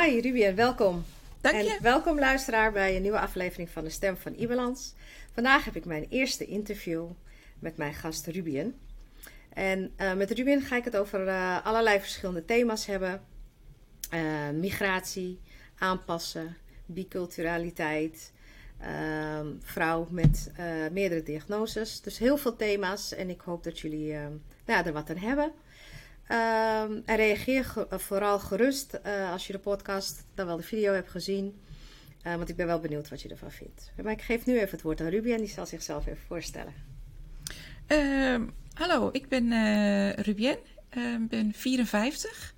Hi Ruby welkom. Dank je. En welkom luisteraar bij een nieuwe aflevering van de Stem van Ibalans. Vandaag heb ik mijn eerste interview met mijn gast Ruben. En uh, met Ruben ga ik het over uh, allerlei verschillende thema's hebben. Uh, migratie, aanpassen, biculturaliteit, ehm, vrouw met meerdere diagnoses. Dus heel veel thema's en ik hoop dat jullie nou, er wat aan hebben. Uh, en reageer ge vooral gerust uh, als je de podcast, dan wel de video hebt gezien. Uh, want ik ben wel benieuwd wat je ervan vindt. Maar ik geef nu even het woord aan Ruby en die zal zichzelf even voorstellen. Uh, hallo, ik ben uh, Rubien. Ik ben 54.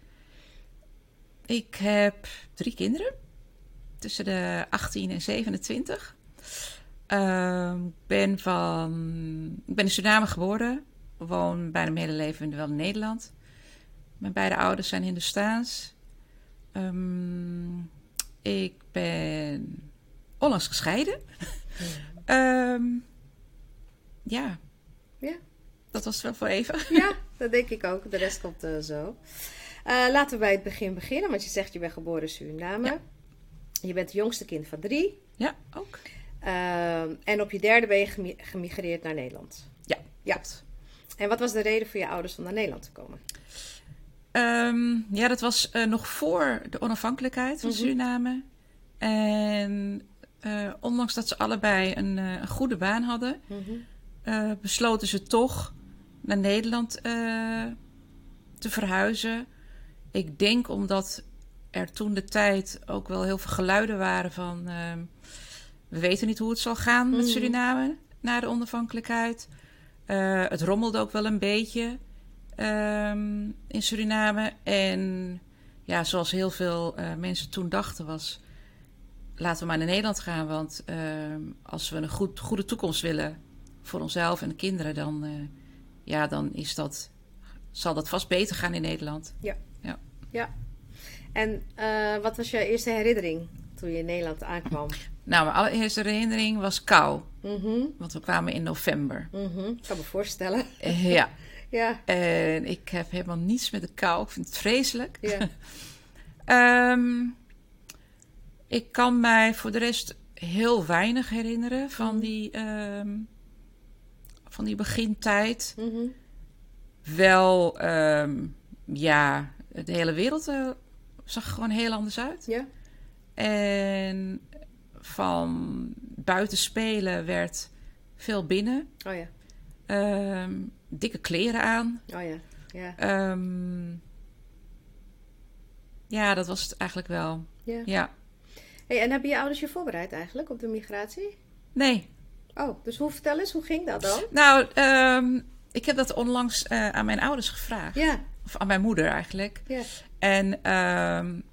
Ik heb drie kinderen. Tussen de 18 en 27. Ehm, ik ben van... Ik ben in Suriname geboren. Woon bijna mijn hele leven wel in Nederland. Mijn beide ouders zijn Hindoestaans. Um, ik ben onlangs gescheiden. Ja. um, ja. ja. Dat was wel voor even. Ja, dat denk ik ook. De rest komt uh, zo. Uh, laten we bij het begin beginnen. Want je zegt je bent geboren in Suriname. Ja. Je bent het jongste kind van drie. Ja, ook. Uh, en op je derde ben je gemigreerd naar Nederland. Ja, ja. En wat was de reden voor je ouders om naar Nederland te komen? Um, ja, dat was uh, nog voor de onafhankelijkheid van Mhm. Suriname. En uh, ondanks dat ze allebei een, uh, een goede baan hadden, Mhm. besloten ze toch naar Nederland te verhuizen. Ik denk omdat er toen de tijd ook wel heel veel geluiden waren van ehm, we weten niet hoe het zal gaan met Mhm. Suriname na de onafhankelijkheid. Het rommelde ook wel een beetje um, in Suriname. En ja, zoals heel veel uh, mensen toen dachten was... laten we maar naar Nederland gaan. Want uh, als we een goed, goede toekomst willen voor onszelf en de kinderen... dan, uh, ja, dan is dat, zal dat vast beter gaan in Nederland. Ja. Ja. ja. En uh, wat was je eerste herinnering toen je in Nederland aankwam? Nou, mijn allereerste herinnering was kou. Mm -hmm. Want we kwamen in november. Mm -hmm. Ik kan me voorstellen. Ja. ja. En ik heb helemaal niets met de kou. Ik vind het vreselijk. Ja. um, ik kan mij voor de rest heel weinig herinneren van die, um, van die begintijd. Mm -hmm. Wel, um, ja, de hele wereld uh, zag er gewoon heel anders uit. Ja. En van buiten spelen werd veel binnen. Oh ja. Um, dikke kleren aan. Oh ja. Ja. Um, ja, dat was het eigenlijk wel. Ja. ja. Hey, en hebben je ouders je voorbereid eigenlijk op de migratie? Nee. Oh, dus hoe vertel eens, hoe ging dat dan? Nou, um, ik heb dat onlangs uh, aan mijn ouders gevraagd. Ja. Of aan mijn moeder eigenlijk. Ja. En um,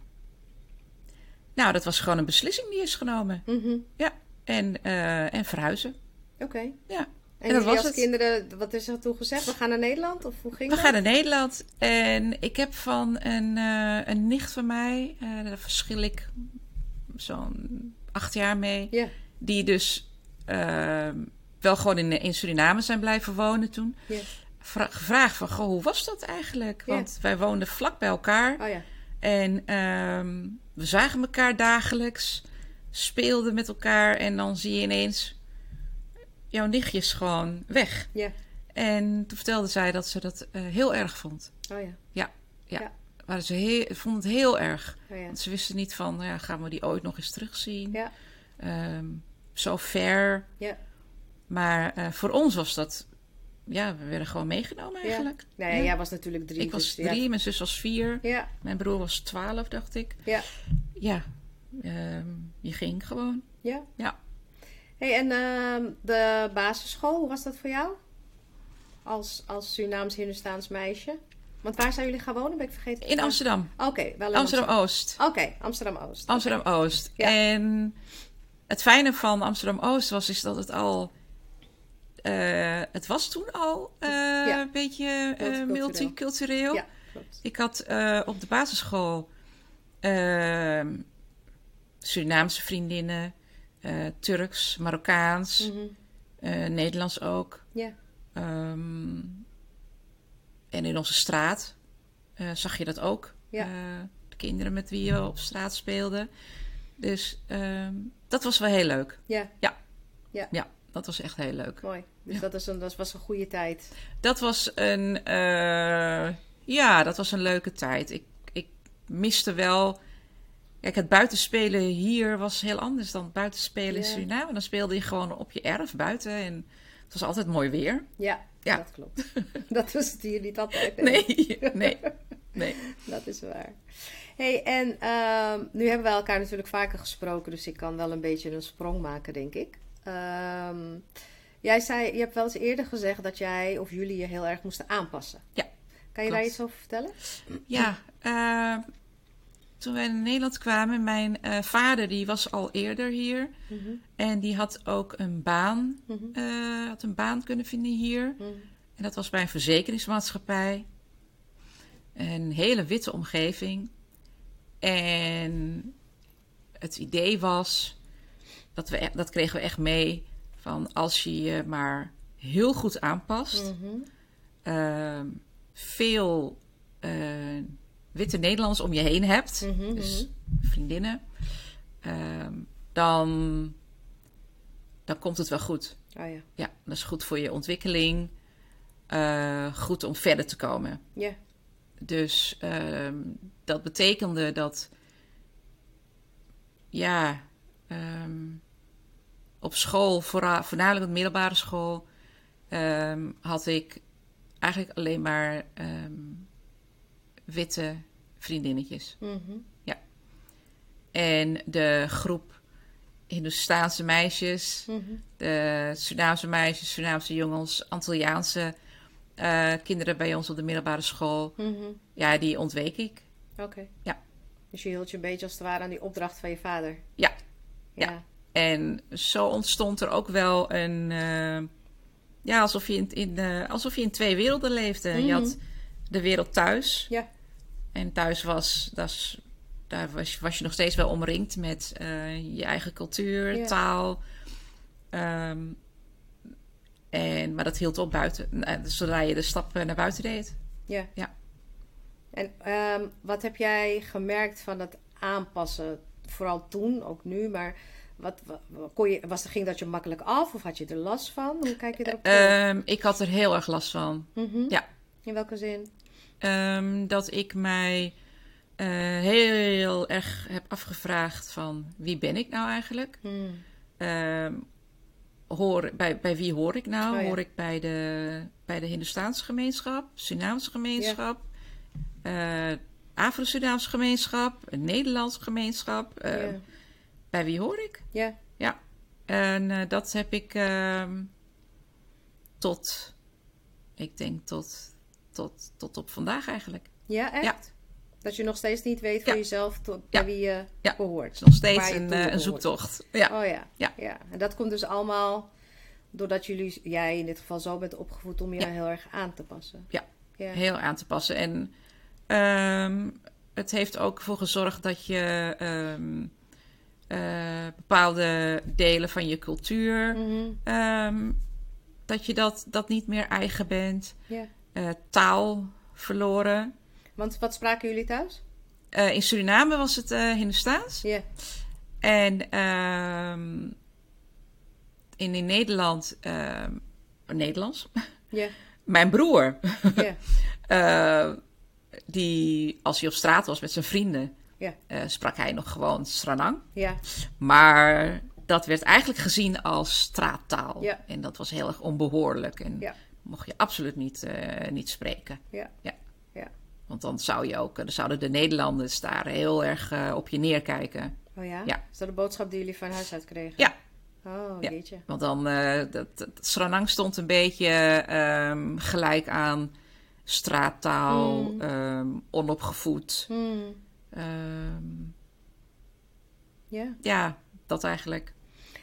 nou, dat was gewoon een beslissing die is genomen. Mm -hmm. Ja. En, uh, en verhuizen. Oké. Okay. Ja. En, en dat was als het. kinderen, wat is er toen gezegd? We gaan naar Nederland? Of hoe ging We dat? gaan naar Nederland. En ik heb van een, uh, een nicht van mij, uh, daar verschil ik zo'n acht jaar mee, yeah. die dus uh, wel gewoon in, in Suriname zijn blijven wonen toen. Yeah. Gevraagd van, goh, hoe was dat eigenlijk? Want yeah. wij woonden vlak bij elkaar. Oh, ja. En um, we zagen elkaar dagelijks, speelden met elkaar en dan zie je ineens jouw nichtjes gewoon weg. Ja. En toen vertelde zij dat ze dat uh, heel erg vond. Oh ja. Ja, ja. ja. Maar ze heel, vond het heel erg. Oh ja. Want ze wisten niet van, nou ja, gaan we die ooit nog eens terugzien? Ja. Um, zo ver. Ja. Maar uh, voor ons was dat, ja, we werden gewoon meegenomen eigenlijk. Ja. Nou ja, jij was natuurlijk drie. Ik was dus, drie, mijn zus was vier. Ja. Mijn broer was twaalf, dacht ik. Ja. Ja. Um, je ging gewoon. Ja. Ja. Hey, en uh, de basisschool, hoe was dat voor jou? Als, als Surinaams-Hindustaans meisje? Want waar zijn jullie gaan wonen? Ben ik vergeten? In Amsterdam. Oké, okay, wel in Amsterdam-Oost. Oké, okay, Amsterdam-Oost. Amsterdam-Oost. Ja. En het fijne van Amsterdam-Oost was is dat het al... Uh, het was toen al uh, ja. een beetje uh, multicultureel. Ja, klopt. Ik had op de basisschool Surinaamse vriendinnen... Uh, Turks, Marokkaans, mm -hmm. uh, Nederlands ook. Ja. Um, en in onze straat uh, zag je dat ook. Ja. de kinderen met wie je op straat speelde. Dus ehm, dat was wel heel leuk. Ja, Ja, dat was echt heel leuk. mooi. Dus Ja. dat, is een, dat was een goede tijd. Dat was een, eh, ja, dat was een leuke tijd. Ik, ik miste wel. Kijk, het buitenspelen hier was heel anders dan het buitenspelen in. Suriname. Dan speelde je gewoon op je erf buiten en het was altijd mooi weer. Ja, Ja. dat klopt. dat was het hier niet altijd. Nee, nee, nee. Dat is waar. hey, en ehm, nu hebben we elkaar natuurlijk vaker gesproken, dus ik kan wel een beetje een sprong maken, denk ik. Ehm, jij zei, je hebt wel eens eerder gezegd dat jij of jullie je heel erg moesten aanpassen. Ja, Kan je klopt. daar iets over vertellen? Ja, eh, toen wij in Nederland kwamen, mijn eh, vader die was al eerder hier. En die had ook een baan, Mhm. eh, had een baan kunnen vinden hier. Mhm. En dat was bij een verzekeringsmaatschappij. Een hele witte omgeving. En het idee was, dat, we, e- dat kregen we echt mee, van als je je maar heel goed aanpast, Mhm. ehm, veel eh, witte Nederlanders om je heen hebt, Mhm, dus vriendinnen, ehm, dan, dan komt het wel goed. Oh ja. Ja, dat is goed voor je ontwikkeling. eh, goed om verder te komen. Ja. Dus ehm, dat betekende dat, ja, ehm, op school, vooral, voornamelijk op de middelbare school, had ik eigenlijk alleen maar witte vriendinnetjes. Mhm. En de groep Hindoestaanse meisjes, Mhm. de Surinaamse meisjes, Surinaamse jongens, Antilliaanse eh, kinderen bij ons op de middelbare school. Mhm. Ja, die ontweek ik. Oké. Ja. Dus je hield je een beetje als het ware aan die opdracht van je vader. Ja. Ja. Ja. En zo ontstond er ook wel een. eh, ja, alsof je in, in, eh, alsof je in twee werelden leefde. Je Mhm. had de wereld thuis. Ja. En thuis was. Dat is, daar was, was je nog steeds wel omringd met eh, je eigen cultuur, Ja. taal. Ehm, en, maar dat hield op buiten. eh, Zodra je de stap eh, naar buiten deed. Ja. Ja. En ehm, wat heb jij gemerkt van het aanpassen? Vooral toen, ook nu, maar wat, kon je, was, ging dat je makkelijk af of had je er last van? Hoe kijk je erop terug? Ehm, ik had er heel erg last van. Mhm. ja. In welke zin? Ehm, dat ik mij eh, heel erg heb afgevraagd van wie ben ik nou eigenlijk? Hmm. Ehm, hoor, bij, bij wie hoor ik nou? Oh ja. Hoor ik bij de, bij de Hindoestaanse gemeenschap, Surinaamse gemeenschap, eh, Afro-Surinaamse gemeenschap, een Nederlandse gemeenschap? Eh, Ja. Bij wie hoor ik? Ja. En eh, dat heb ik ehm, tot, ik denk tot, tot, tot op vandaag eigenlijk. Ja, echt? Ja. Dat je nog steeds niet weet voor Ja. jezelf tot, Ja. bij wie je behoort. Het is nog steeds een, eh, een zoektocht. Ja. Oh ja. Ja. ja. En dat komt dus allemaal doordat jullie, jij in dit geval zo bent opgevoed om je heel erg aan te passen. Ja. Ja. heel aan te passen. En ehm, het heeft ook voor gezorgd dat je ehm, eh, bepaalde delen van je cultuur, Mhm. ehm, dat je dat, dat niet meer eigen bent. ja. Eh, taal verloren. Want wat spraken jullie thuis? Eh, in Suriname was het eh Hindoestaans. Ja. En ehm, in, in Nederland ehm, Nederlands. Ja. Mijn broer, Ja. die als hij op straat was met zijn vrienden, sprak hij nog gewoon Sranang. Ja. Maar dat werd eigenlijk gezien als straattaal. Ja. En dat was heel erg onbehoorlijk. En Ja. Mocht je absoluut niet, eh, niet spreken. Ja. Ja. Ja. Want dan zou je ook, dan zouden de Nederlanders daar heel erg eh, op je neerkijken. Oh ja? Ja. Is dat de boodschap die jullie van huis uit kregen? Ja. Oh, Ja. jeetje. Want dan, eh dat, dat, Sranang stond een beetje ehm, gelijk aan straattaal, Mm. ehm, onopgevoed. Hmm. Ehm, Ja. ja, dat eigenlijk.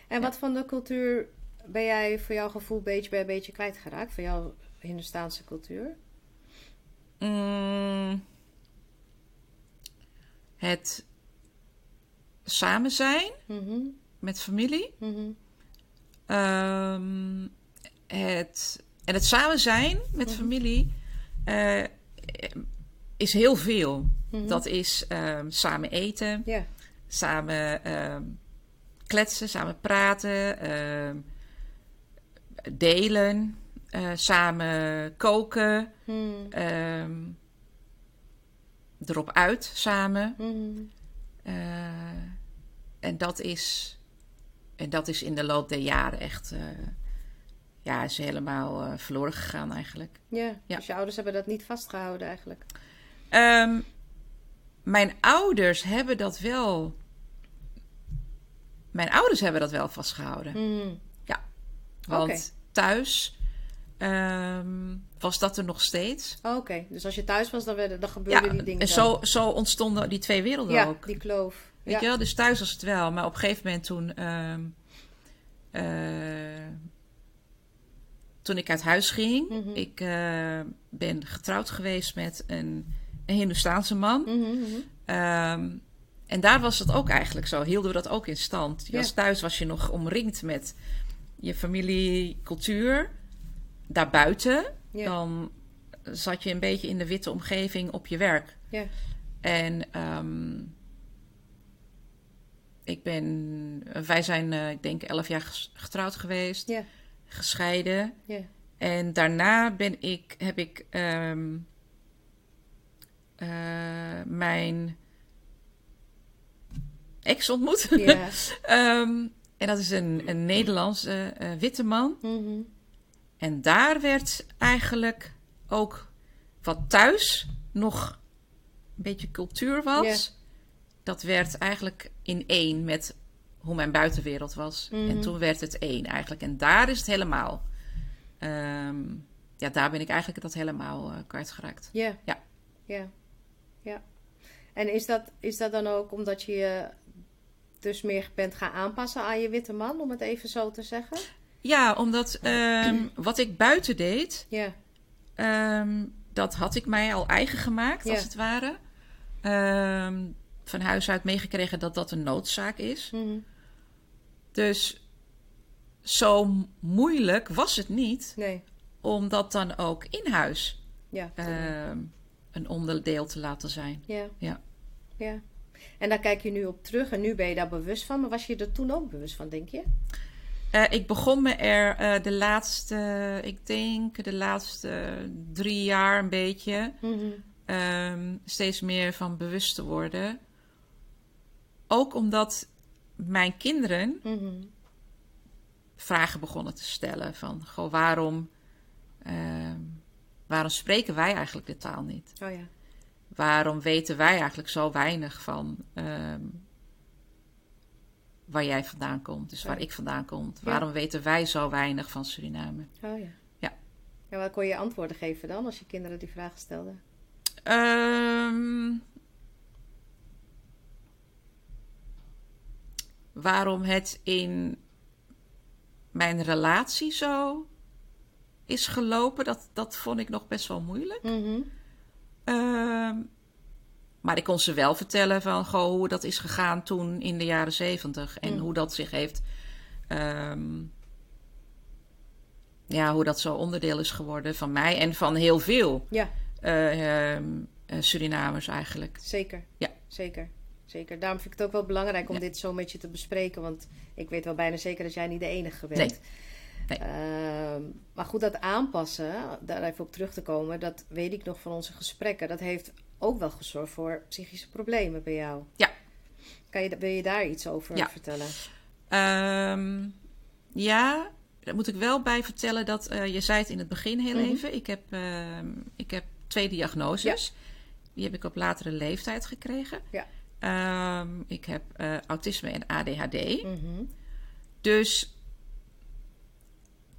En wat van de cultuur ben jij voor jouw gevoel beetje bij beetje kwijtgeraakt? Van jouw Hindoestaanse cultuur? Mm, het samen zijn Mhm. met familie. Mhm. Ehm, het, en het samen zijn met familie eh, is heel veel. Mhm. Dat is ehm, samen eten, samen ehm, kletsen, samen praten, delen, eh, samen koken, Mhm. ehm, erop uit samen. Mhm. Eh, en dat is. En dat is in de loop der jaren echt. eh, ja, is helemaal verloren gegaan eigenlijk. Ja. Ja. Dus je ouders hebben dat niet vastgehouden eigenlijk. Ehm, mijn ouders hebben dat wel. Mijn ouders hebben dat wel vastgehouden. Mhm. Want Oké. Thuis ehm, was dat er nog steeds. Oh, Oké, dus als je thuis was, dan, werden, dan gebeurden die dingen en zo, zo ontstonden die twee werelden Ja, ook. die kloof. Weet ja. je wel? Dus thuis was het wel. Maar op een gegeven moment toen... ehm, eh, toen ik uit huis ging... Mhm. Ik eh, ben getrouwd geweest met een, een Hindoestaanse man. Mhm, mhm. Ehm, en daar was het ook eigenlijk zo. Hielden we dat ook in stand. Je Ja. was thuis was je nog omringd met je familie, cultuur. Daarbuiten... Ja. Dan zat je een beetje in de witte omgeving op je werk. Ja. En ehm, ik ben, wij zijn, eh, ik denk, elf jaar getrouwd geweest, Ja. gescheiden. Ja. En daarna ben ik, heb ik ehm, eh, mijn ex ontmoet. Ja. Ehm, en dat is een, een Nederlandse eh, witte man. Mhm. En daar werd eigenlijk ook wat thuis nog een beetje cultuur was. Dat werd eigenlijk in één met hoe mijn buitenwereld was. Mhm. En toen werd het één eigenlijk. En daar is het helemaal. ehm, ja, daar ben ik eigenlijk dat helemaal eh kwijtgeraakt. Ja. Ja. Ja. Ja. En is dat, is dat dan ook omdat je je dus meer bent gaan aanpassen aan je witte man, om het even zo te zeggen? Ja, omdat ehm, wat ik buiten deed, Ja. Ehm, dat had ik mij al eigen gemaakt, als het ware. Ehm, van huis uit meegekregen dat dat een noodzaak is. Mhm. Dus zo moeilijk was het niet Nee. om dat dan ook in huis Ja. een onderdeel te laten zijn. ja. ja. Ja. En daar kijk je nu op terug en nu ben je daar bewust van. Maar was je er toen ook bewust van, denk je? Eh, ik begon me er eh, de laatste, ik denk de laatste drie jaar een beetje Mhm. ehm, steeds meer van bewust te worden. Ook omdat mijn kinderen Mhm. vragen begonnen te stellen van, goh, waarom, ehm, waarom spreken wij eigenlijk de taal niet? Oh ja. Waarom weten wij eigenlijk zo weinig van ehm, waar jij vandaan komt, dus waar Ja. ik vandaan kom? Ja. Waarom weten wij zo weinig van Suriname? Oh ja. Ja. En wat kon je antwoorden geven dan als je kinderen die vragen stelden? Ehm, waarom het in mijn relatie zo is gelopen, dat, dat vond ik nog best wel moeilijk. Mhm. Ehm, maar ik kon ze wel vertellen van goh, hoe dat is gegaan toen in de jaren zeventig. En Mm. hoe dat zich heeft. ehm, ja, hoe dat zo onderdeel is geworden van mij en van heel veel Ja, eh, ehm, eh, Surinamers eigenlijk. zeker. Ja. Zeker. Zeker. Daarom vind ik het ook wel belangrijk om Ja. dit zo met je te bespreken. Want ik weet wel bijna zeker dat jij niet de enige bent. Nee. Ehm, maar goed, dat aanpassen, daar even op terug te komen, dat weet ik nog van onze gesprekken. Dat heeft ook wel gezorgd voor psychische problemen bij jou. Ja. Kan je, wil je daar iets over Ja. vertellen? Ehm, ja, daar moet ik wel bij vertellen dat eh, je zei het in het begin heel Mhm. even. Ik heb, ehm, ik heb twee diagnoses. Die heb ik op latere leeftijd gekregen. Ja. Ik heb eh, autisme en ADHD. Mhm. Dus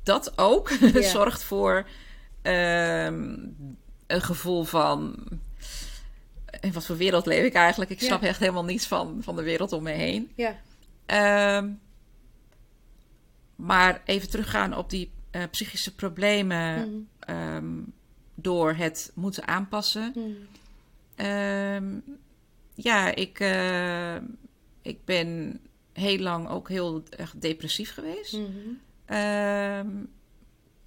dat ook zorgt voor ehm, een gevoel van. In wat voor wereld leef ik eigenlijk? Ik snap echt helemaal niets van, van de wereld om me heen. Ja. Ehm, maar even teruggaan op die eh, psychische problemen Mhm. ehm, door het moeten aanpassen. Mhm. Ja, ik, eh, ik ben heel lang ook heel erg depressief geweest. Mhm. Ehm,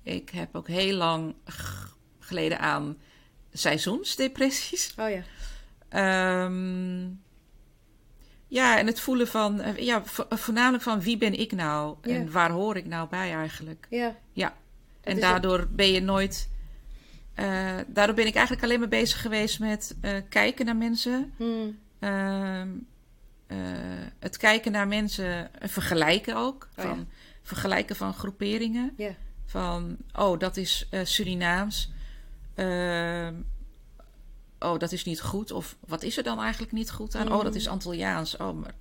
ik heb ook heel lang geleden aan seizoensdepressies. Oh ja. Ehm, ja, en het voelen van, eh, ja, vo- voornamelijk van wie ben ik nou Ja. en waar hoor ik nou bij eigenlijk. Ja. Ja, en daardoor ben je nooit. eh, daardoor ben ik eigenlijk alleen maar bezig geweest met eh, kijken naar mensen. Hmm. Ehm, eh, het kijken naar mensen, en vergelijken ook. Oh, van, ja. Vergelijken van groeperingen. Ja. Van, oh, dat is eh, Surinaams. Ehm, oh, dat is niet goed. Of wat is er dan eigenlijk niet goed aan? Oh, dat is Antilliaans. Oh, maar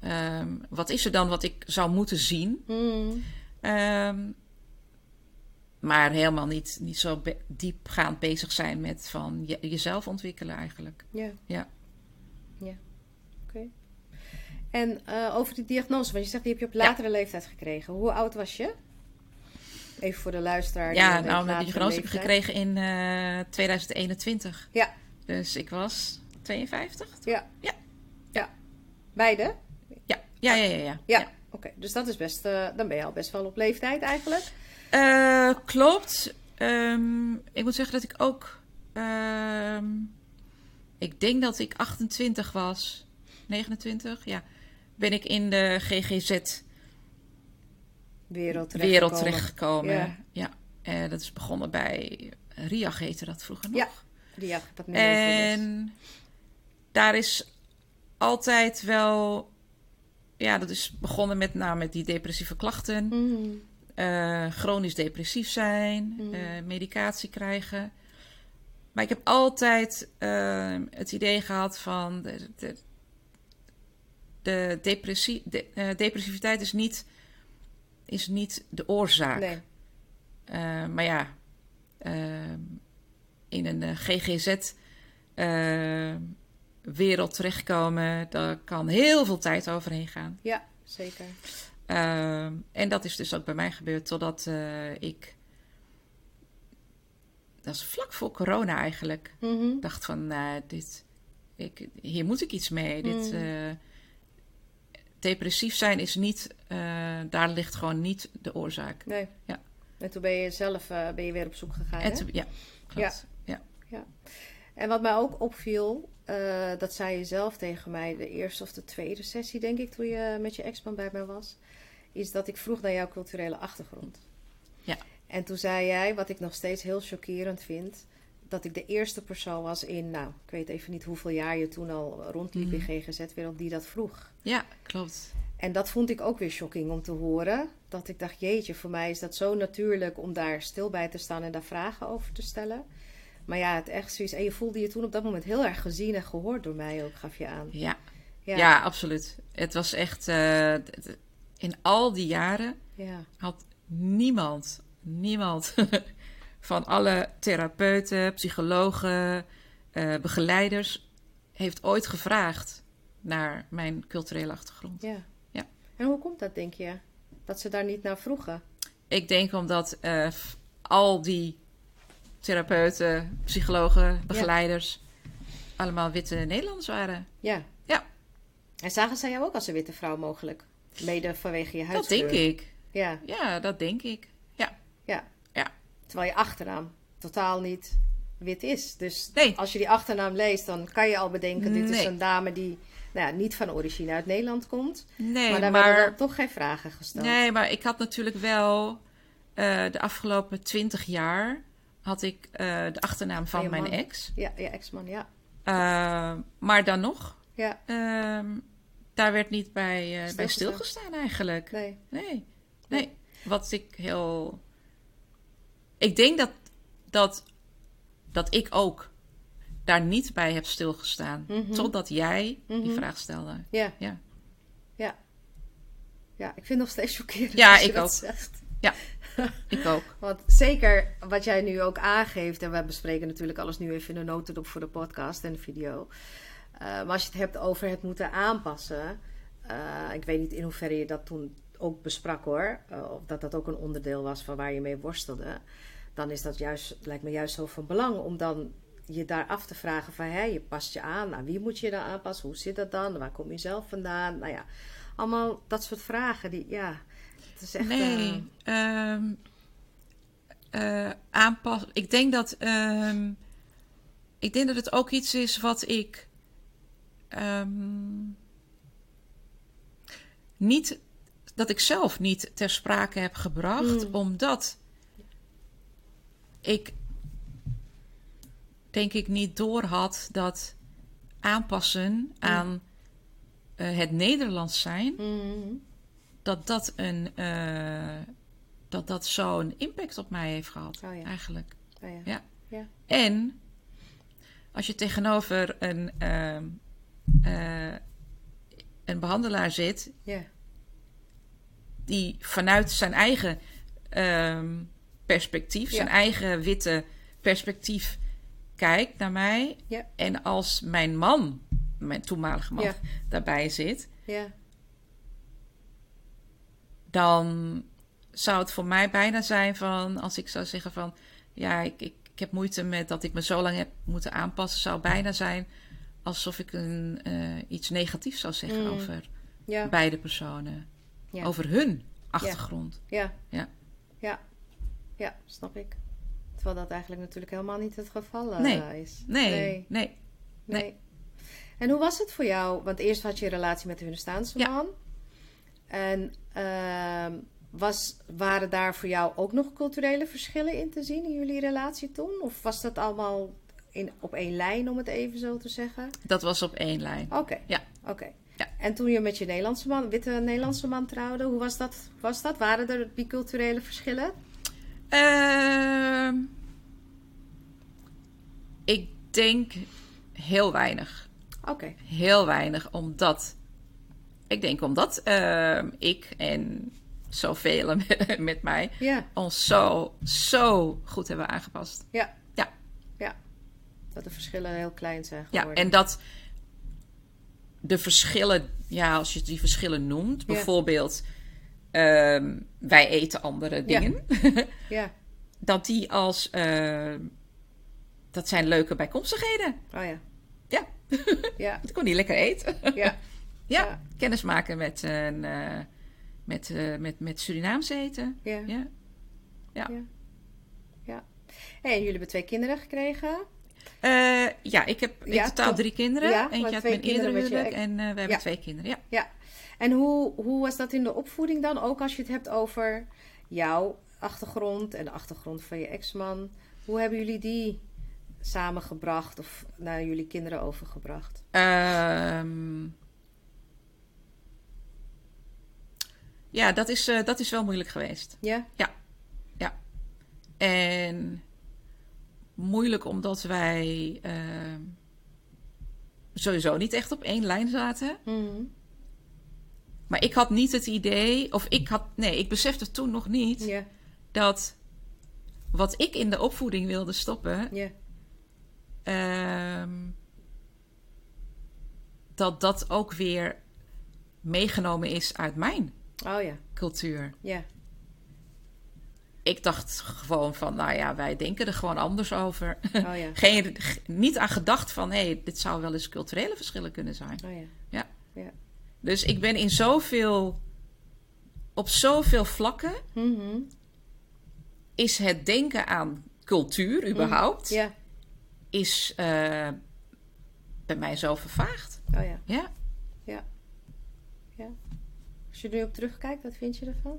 ehm, wat is er dan wat ik zou moeten zien? Hmm. Ehm, maar helemaal niet, niet zo be- diepgaand bezig zijn met van je- jezelf ontwikkelen eigenlijk. Ja. Ja. Ja. En eh, over die diagnose, want je zegt die heb je op Ja. latere leeftijd gekregen. Hoe oud was je? Even voor de luisteraar. Ja, nou, mijn diagnose heb ik gekregen in eh 2021. Ja. Dus ik was 52? Ja. Ja. Ja. Beide? Ja, ja, ja, ja. ja. Ja. Oké, dus dat is best, eh, dan ben je al best wel op leeftijd eigenlijk. Eh, klopt. Ehm, ik moet zeggen dat ik ook. ehm, ik denk dat ik 28 was. 29, ja. Ben ik in de GGZ Wereld wereld terechtgekomen. Ja. Ja. Eh, dat is begonnen bij RIAG heette dat vroeger nog. Ja, had dat nu even dus. En daar is altijd wel. Ja, dat is begonnen met, nou, met die depressieve klachten. Mhm. eh, chronisch depressief zijn, Mhm. eh, medicatie krijgen. Maar ik heb altijd het idee gehad van de, de, de, depressie, de eh, depressiviteit is niet, is niet de oorzaak. Nee. Eh, maar ja, eh, in een GGZ-wereld terechtkomen, daar kan heel veel tijd overheen gaan. Ja, zeker. En dat is dus ook bij mij gebeurd totdat ik. Dat is vlak voor corona eigenlijk. Mhm. dacht van, nou, dit, ik, hier moet ik iets mee. Dit, Mm. Depressief zijn is niet, eh, daar ligt gewoon niet de oorzaak. Nee. Ja. En toen ben je zelf eh, ben je weer op zoek gegaan. En toen- ja, klopt. Ja. En wat mij ook opviel, eh, dat zei je zelf tegen mij de eerste of de tweede sessie, denk ik, toen je met je ex-man bij mij was, is dat ik vroeg naar jouw culturele achtergrond. Ja. En toen zei jij, wat ik nog steeds heel chockerend vind, dat ik de eerste persoon was in, nou, ik weet even niet hoeveel jaar je toen al rondliep Mhm. in GGZ-wereld, die dat vroeg. Ja, klopt. En dat vond ik ook weer shocking om te horen. Dat ik dacht, jeetje, voor mij is dat zo natuurlijk om daar stil bij te staan en daar vragen over te stellen. Maar ja, het echt zoiets. En je voelde je toen op dat moment heel erg gezien en gehoord door mij ook, gaf je aan. Ja, Ja. ja. absoluut. Het was echt, eh, in al die jaren Ja. had niemand, niemand van alle therapeuten, psychologen, eh, begeleiders, heeft ooit gevraagd naar mijn culturele achtergrond. ja. Ja. En hoe komt dat, denk je? Dat ze daar niet naar vroegen? Ik denk omdat eh, al die therapeuten, psychologen, begeleiders allemaal witte Nederlanders waren. Ja. Ja. En zagen zij jou ook als een witte vrouw mogelijk? Mede vanwege je Dat huidskleur? denk ik. Ja, Ja, dat denk ik. Ja. ja. Ja. Terwijl je achternaam totaal niet wit is. Dus Nee. als je die achternaam leest, dan kan je al bedenken... dit is een dame die nou ja, niet van origine uit Nederland komt. Nee, maar maar, daar werden dan toch geen vragen gesteld. nee, maar ik had natuurlijk wel eh, de afgelopen twintig jaar had ik eh, de achternaam van mijn man. ex. Ja, je ex-man, ja. Eh, maar dan nog, Ja, ehm, daar werd niet bij, eh, bij Stilgestaan. stilgestaan eigenlijk. nee. Nee, nee. Wat ik heel. Ik denk dat, dat, dat ik ook daar niet bij heb stilgestaan. Mhm. Totdat jij die Mhm. vraag stelde. Ja, Ja. ja. Ja, ik vind het nog steeds chockerend Ja, ik dat ook. zegt. Ik ook. Want zeker wat jij nu ook aangeeft, en we bespreken natuurlijk alles nu even in de notendop voor de podcast en de video. Eh, maar als je het hebt over het moeten aanpassen, eh, ik weet niet in hoeverre je dat toen ook besprak hoor, eh, of dat dat ook een onderdeel was van waar je mee worstelde, dan is dat juist, lijkt me juist zo van belang om dan je daar af te vragen van, hé, je past je aan, aan wie moet je dan aanpassen, hoe zit dat dan, waar kom je zelf vandaan, nou ja, allemaal dat soort vragen die, ja, het is echt... Nee. aanpas. Ik denk dat. ehm, ik denk dat het ook iets is wat ik ehm, niet dat ik zelf niet ter sprake heb gebracht, Mm. omdat ik denk ik niet door had dat aanpassen aan eh, het Nederlands zijn, Mhm. dat dat een uh, dat dat zo'n impact op mij heeft gehad, oh ja. eigenlijk. Oh ja. Ja. Ja. En als je tegenover een, uh, uh, een behandelaar zit, die vanuit zijn eigen um, perspectief, zijn eigen witte perspectief kijkt naar mij. Ja. En als mijn man, mijn toenmalige man, Ja. daarbij zit, Ja. dan zou het voor mij bijna zijn van als ik zou zeggen van ja, ik, ik, ik heb moeite met dat ik me zo lang heb moeten aanpassen, zou bijna zijn alsof ik een, uh, iets negatiefs zou zeggen Mm. over Ja. beide personen. Ja. Over hun achtergrond. Ja. Ja. Ja. Ja, snap ik. Terwijl dat eigenlijk natuurlijk helemaal niet het geval Nee. is. Nee, Nee. nee. Nee. En hoe was het voor jou? Want eerst had je een relatie met de Hunestaanse Ja. man. En ehm, was, waren daar voor jou ook nog culturele verschillen in te zien in jullie relatie toen? Of was dat allemaal in, op één lijn, om het even zo te zeggen? Dat was op één lijn. Oké. Ja. Oké. Ja. En toen je met je Nederlandse man, witte Nederlandse man trouwde, hoe was dat? Was dat? Waren er biculturele verschillen? Ehm, ik denk heel weinig. Oké. Heel weinig, omdat. Ik denk omdat ehm, ik en zoveel met, met mij Ja. ons zo, zo goed hebben aangepast. Ja. Ja. Ja. Dat de verschillen heel klein zijn Ja, geworden. en dat de verschillen, ja, als je die verschillen noemt, Ja. Ehm, wij eten andere dingen, Ja. dat die als ehm, dat zijn leuke bijkomstigheden. Oh ja. Ja, Ja. ik kon die lekker eten. Ja. ja, kennis maken met, een, eh, met, eh, met, met Surinaamse eten. Ja. Ja. Ja. Ja. Hey, en jullie hebben twee kinderen gekregen. Eh, ja, ik heb in Ja, totaal drie kinderen. Ja, Eentje uit mijn eerdere je huwelijk en eh, we hebben Ja. twee kinderen. Ja. Ja. En hoe, hoe was dat in de opvoeding dan? Ook als je het hebt over jouw achtergrond en de achtergrond van je ex-man. Hoe hebben jullie die samengebracht of naar jullie kinderen overgebracht? Ehm, ja, dat is, eh, dat is wel moeilijk geweest. Ja? En moeilijk omdat wij ehm, sowieso niet echt op één lijn zaten. Mhm. Maar ik had niet het idee, of ik had, nee, ik besefte toen nog niet dat wat ik in de opvoeding wilde stoppen, ehm, dat dat ook weer meegenomen is uit mijn Oh ja. cultuur. Ja. Ik dacht gewoon van, nou ja, wij denken er gewoon anders over. Oh ja. Geen, niet aan gedacht van, hé, hey, dit zou wel eens culturele verschillen kunnen zijn. Oh ja. Ja. Ja. Dus ik ben in zoveel, op zoveel vlakken Mhm. is het denken aan cultuur überhaupt, Ja. is eh, bij mij zo vervaagd. Oh ja. Ja. Als je er nu op terugkijkt, wat vind je ervan?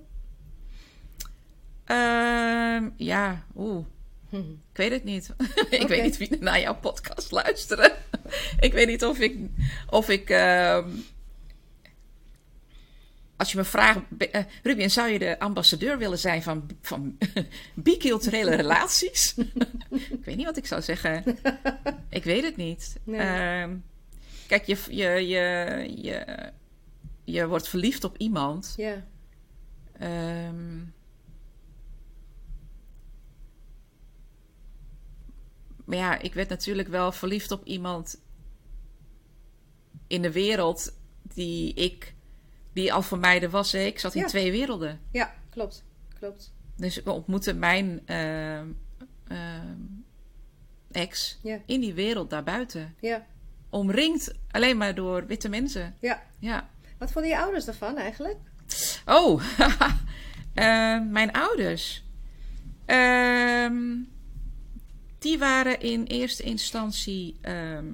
Ehm, ja, oeh. Ik weet het niet. ik weet niet wie naar jouw podcast luisteren. ik weet niet of ik. Of ik ehm, als je me vraagt, Ruben, zou je de ambassadeur willen zijn van, van biculturele relaties? ik weet niet wat ik zou zeggen. ik weet het niet. Nee. Ehm, kijk, je, je, je, je, je wordt verliefd op iemand. Ja. Ehm, maar ja, ik werd natuurlijk wel verliefd op iemand in de wereld die ik, die al voor mij er was. hè. Ik zat in Ja. twee werelden. Ja, klopt. Klopt. Dus we ontmoetten mijn ehm, ehm, ex Ja. in die wereld daarbuiten. Ja. Omringd alleen maar door witte mensen. Ja. Ja. Wat vonden je ouders daarvan eigenlijk? Oh, Eh, mijn ouders. Ehm, die waren in eerste instantie ehm,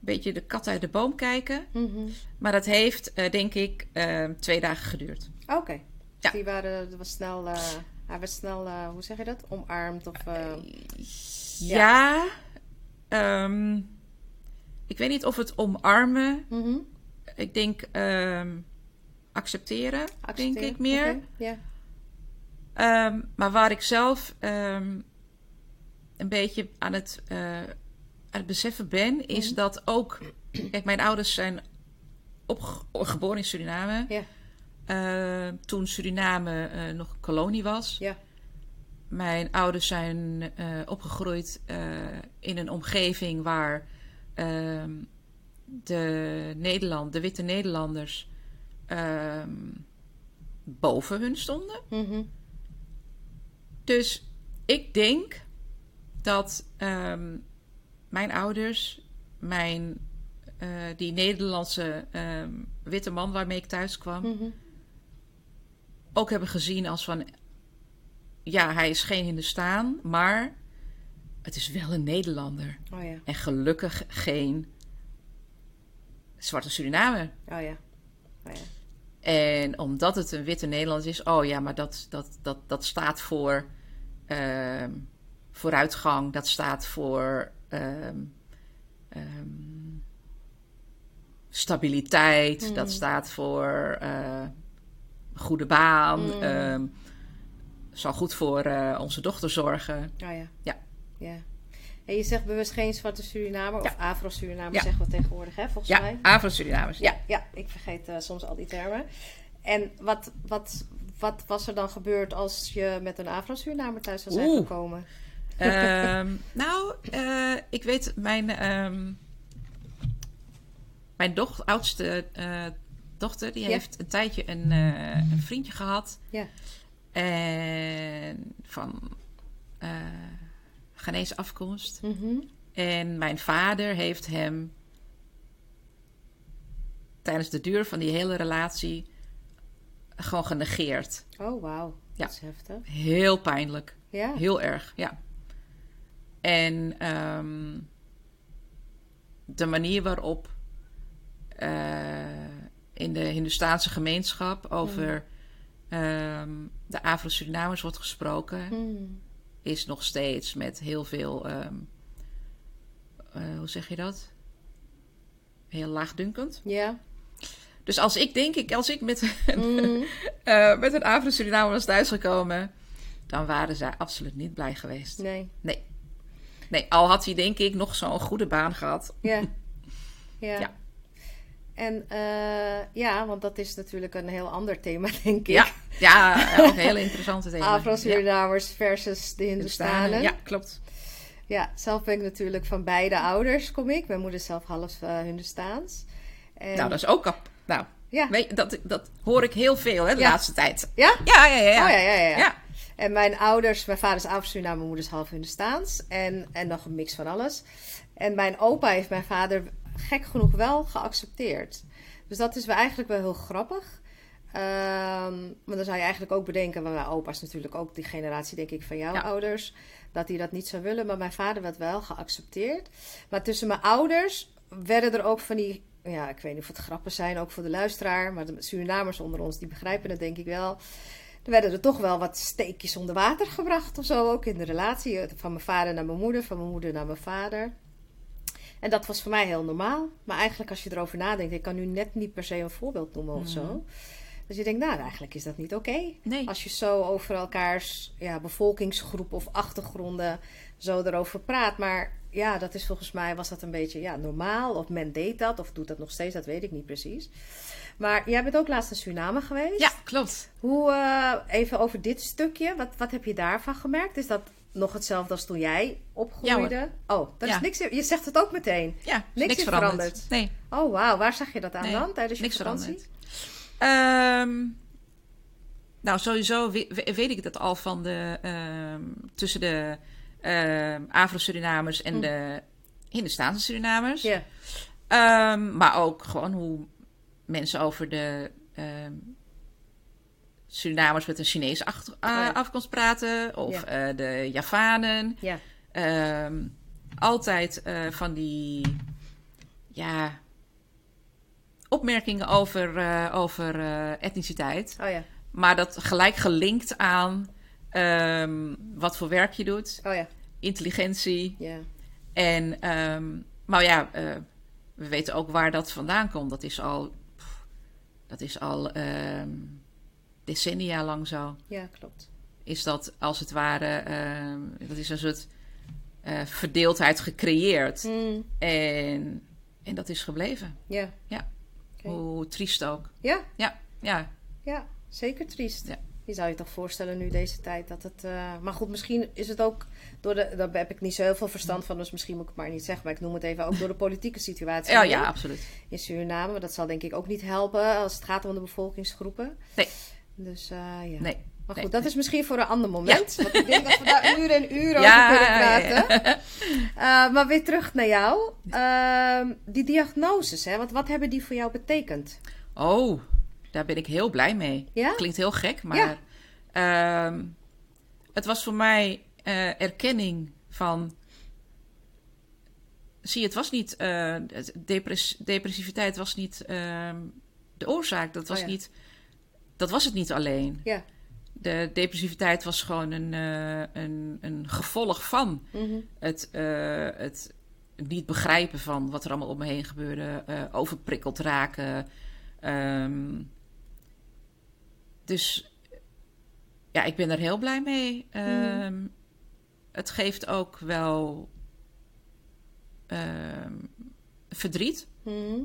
beetje de kat uit de boom kijken. Mhm. Maar dat heeft, eh, denk ik, eh, twee dagen geduurd. Oké. Dus Ja. die waren, dat was snel, eh, hij was snel, eh, hoe zeg je dat? Omarmd of... eh, Ja. ehm, ik weet niet of het omarmen. mhm. Ik denk ehm, accepteren, denk ik meer. Ja. Ehm, maar waar ik zelf ehm, een beetje aan het, eh, aan het beseffen ben, is Mhm. dat ook. Kijk, mijn ouders zijn opge- geboren in Suriname. Ja. Eh, toen Suriname eh, nog een kolonie was. Ja. Mijn ouders zijn opgegroeid in een omgeving waar ehm, de, Nederland, de witte Nederlanders ehm, boven hun stonden. Mhm. Dus ik denk dat ehm, mijn ouders, mijn, eh, die Nederlandse ehm, witte man waarmee ik thuis kwam, Mhm. ook hebben gezien als van, ja, hij is geen Hindustaan, maar het is wel een Nederlander. Oh ja. En gelukkig geen zwarte Surinamer. Oh ja. Oh ja. En omdat het een witte Nederlander is, oh ja, maar dat, dat, dat, dat staat voor ehm, vooruitgang, dat staat voor ehm, ehm, stabiliteit, Mm. dat staat voor eh, goede baan, Mm. zal goed voor eh, onze dochter zorgen. Oh ja. Ja. Ja. En je zegt bewust geen zwarte Surinamer of. Afro-Surinamer Ja. zeggen we tegenwoordig, hè, volgens Ja, mij. Afro-Surinamers. Ja, ja, ik vergeet eh, soms al die termen. En wat, wat, wat was er dan gebeurd als je met een Afro-Surinamer thuis was zijn Oeh. gekomen? Ehm, nou, eh, ik weet, mijn, ehm, mijn doch, oudste eh, dochter, die Ja. heeft een tijdje een, eh, een vriendje gehad. Ja. En van eh Ghanese afkomst. Mhm. En mijn vader heeft hem tijdens de duur van die hele relatie gewoon genegeerd. Oh, wauw. Ja. Dat is heftig. Heel pijnlijk. Ja. Heel erg, ja. En ehm, de manier waarop eh, in de Hindustaanse gemeenschap over ehm, de Afro-Surinamers wordt gesproken, Hmm. is nog steeds met heel veel, ehm, eh, hoe zeg je dat? Heel laagdunkend. Ja. Dus als ik denk ik, als ik met, Mm. eh, met een Afro-Surinamer was thuisgekomen, dan waren zij absoluut niet blij geweest. Nee. Nee. Nee, al had hij denk ik nog zo'n goede baan gehad. Ja. Ja. Ja. En eh, ja, want dat is natuurlijk een heel ander thema, denk ik. Ja, ja ook hele interessante thema. Afro-Surinamers versus de. Hindustanen. Ja, klopt. Ja, zelf ben ik natuurlijk van beide ouders, kom ik. Mijn moeder is zelf half eh Hindustaans. En, Nou, dat is ook. Nou, ja. weet, dat, dat hoor ik heel veel hè, de laatste tijd. Ja? Ja, ja, ja. ja. Oh ja, ja, ja. En mijn ouders, mijn vader is Afro-Surinamer, mijn moeder is half Hindustaans. En, en nog een mix van alles. En mijn opa heeft mijn vader gek genoeg wel geaccepteerd. Dus dat is wel eigenlijk wel heel grappig. Ehm, maar dan zou je eigenlijk ook bedenken, want mijn opa is natuurlijk ook die generatie, denk ik, van jouw Ja. ouders, dat die dat niet zou willen. Maar mijn vader werd wel geaccepteerd. Maar tussen mijn ouders werden er ook van die, ja, ik weet niet of het grappen zijn, ook voor de luisteraar, maar de Surinamers onder ons, die begrijpen het denk ik wel. Er werden er toch wel wat steekjes onder water gebracht of zo, ook in de relatie. Van mijn vader naar mijn moeder, van mijn moeder naar mijn vader. En dat was voor mij heel normaal. Maar eigenlijk als je erover nadenkt, ik kan nu net niet per se een voorbeeld noemen of zo. Dus je denkt, nou, eigenlijk is dat niet oké. Nee. Als je zo over elkaars ja, bevolkingsgroep of achtergronden zo erover praat. Maar ja, dat is volgens mij, was dat een beetje ja, normaal. Of men deed dat, of doet dat nog steeds, dat weet ik niet precies. Maar jij bent ook laatst in Suriname geweest. Ja, klopt. Hoe, eh, even over dit stukje, wat, wat heb je daarvan gemerkt? Is dat nog hetzelfde als toen jij opgroeide? oh, dat Ja. is niks, je zegt het ook meteen. Ja, Niks niks, veranderd. veranderd. Nee, Oh, wauw, waar zag je dat aan nee, dan tijdens je niks vakantie? veranderd. Ehm, nou, sowieso we- we- weet ik dat al van de... ehm, tussen de ehm Afro-Surinamers en Hm. de Hindustaanse Surinamers. Ja, Ehm, maar ook gewoon hoe mensen over de ehm, Surinamers met een Chinese achter- Oh ja. afkomst praten. Of Ja. eh, de Javanen. ja. Altijd eh, van die ja, opmerkingen over, eh, over eh, etniciteit. Oh ja. Maar dat gelijk gelinkt aan ehm, wat voor werk je doet, Oh ja. intelligentie. Ja. En, ehm, maar ja, eh, we weten ook waar dat vandaan komt. Dat is al, pff, dat is al ehm, decennia lang zo. Ja, klopt. Is dat als het ware, dat is een soort eh, verdeeldheid gecreëerd. Mm, En, en dat is gebleven. ja. Ja. Hoe triest ook. Ja, Ja, ja. ja, zeker triest. Ja. Je zou je toch voorstellen nu deze tijd dat het... eh, maar goed, misschien is het ook door de... Daar heb ik niet zo heel veel verstand van, dus misschien moet ik het maar niet zeggen. Maar ik noem het even ook door de politieke situatie Ja, ja, absoluut. in Suriname. Maar dat zal denk ik ook niet helpen als het gaat om de bevolkingsgroepen. Nee. Dus eh, ja. Nee. Maar goed, dat is misschien voor een ander moment. Want ik denk dat we daar uren en uren Ja, over kunnen ja, ja. praten. Eh, maar weer terug naar jou. Ehm, die diagnoses, hè? Wat, wat hebben die voor jou betekend? Oh, daar ben ik heel blij mee. Ja? Klinkt heel gek, maar Ja. ehm, het was voor mij eh, erkenning van. Zie, het was niet. depress- depressiviteit was niet ehm, de oorzaak. Dat was, Oh ja. niet, dat was het niet alleen. Ja. De depressiviteit was gewoon een, eh, een, een gevolg van Mhm. het, het niet begrijpen van wat er allemaal om me heen gebeurde, overprikkeld raken. Ehm, dus ja, ik ben er heel blij mee. Ehm, Het geeft ook wel ehm, verdriet, Mhm.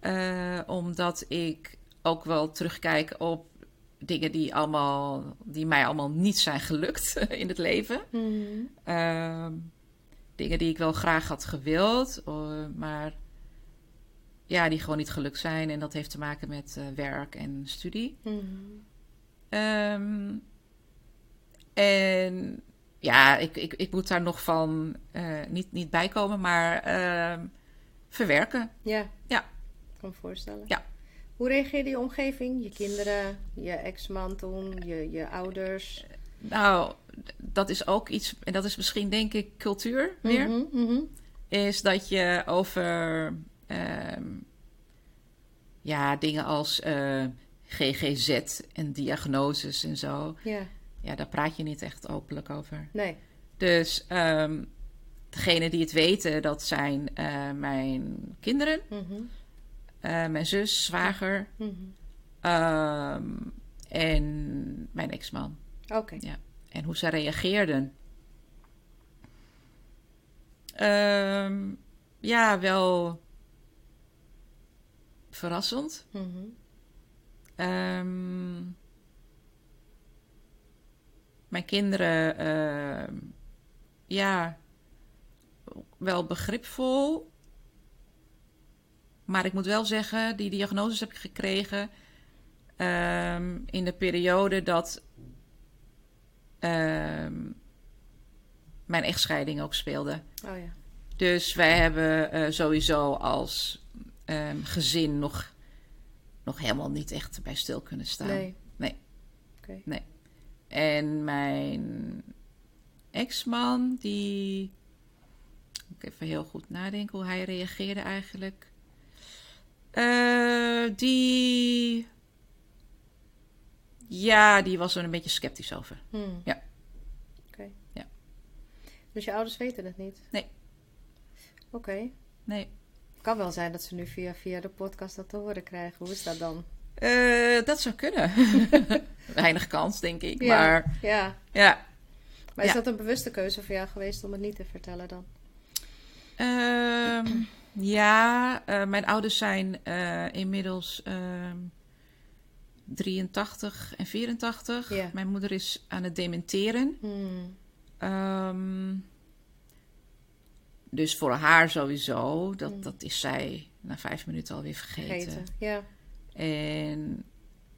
eh, omdat ik ook wel terugkijk op dingen die, allemaal, die mij allemaal niet zijn gelukt in het leven. Mhm. Ehm, dingen die ik wel graag had gewild, eh, maar ja, die gewoon niet gelukt zijn. En dat heeft te maken met eh, werk en studie. Mhm. Ehm, en ja, ik, ik, ik moet daar nog van eh, niet, niet bij komen, maar ehm, verwerken. Ja. Ja. Ik kan me voorstellen. Ja. Hoe reageerde je omgeving? Je kinderen, je ex-man toen, je, je ouders? Nou, dat is ook iets, en dat is misschien denk ik cultuur weer. Mhm, mhm. is dat je over ehm, ja, dingen als eh, GGZ en diagnoses en zo. Ja. Ja, daar praat je niet echt openlijk over. Nee. Dus ehm degene die het weten, dat zijn eh, mijn kinderen, Mhm. eh, mijn zus, zwager Mhm. ehm, en mijn ex-man. Oké. En hoe ze reageerden. Ja, wel verrassend. Mhm. Ehm, mijn kinderen, ehm, ja, wel begripvol. Maar ik moet wel zeggen, die diagnoses heb ik gekregen ehm, in de periode dat mijn echtscheiding ook speelde. Oh ja. Dus wij hebben eh, sowieso als ehm, gezin nog, nog helemaal niet echt bij stil kunnen staan. Nee. Nee. Oké. En mijn ex-man, die. Moet ik even heel goed nadenken hoe hij reageerde eigenlijk. Eh, die. Ja, die was er een beetje sceptisch over. Hmm. Ja. Oké. Ja. Dus je ouders weten het niet? Nee. Oké. Nee. Kan wel zijn dat ze nu via, via de podcast dat te horen krijgen. Hoe is dat dan? Eh, dat zou kunnen. Weinig kans, denk ik. Ja. Maar Ja. ja. Maar is Ja. dat een bewuste keuze voor jou geweest om het niet te vertellen dan? Ehm, ja, eh, mijn ouders zijn eh, inmiddels ehm 83 en 84. Ja. Mijn moeder is aan het dementeren. Hmm. Ehm, dus voor haar sowieso, dat, Mm. dat is zij na vijf minuten alweer vergeten. Vergeten. Ja. En,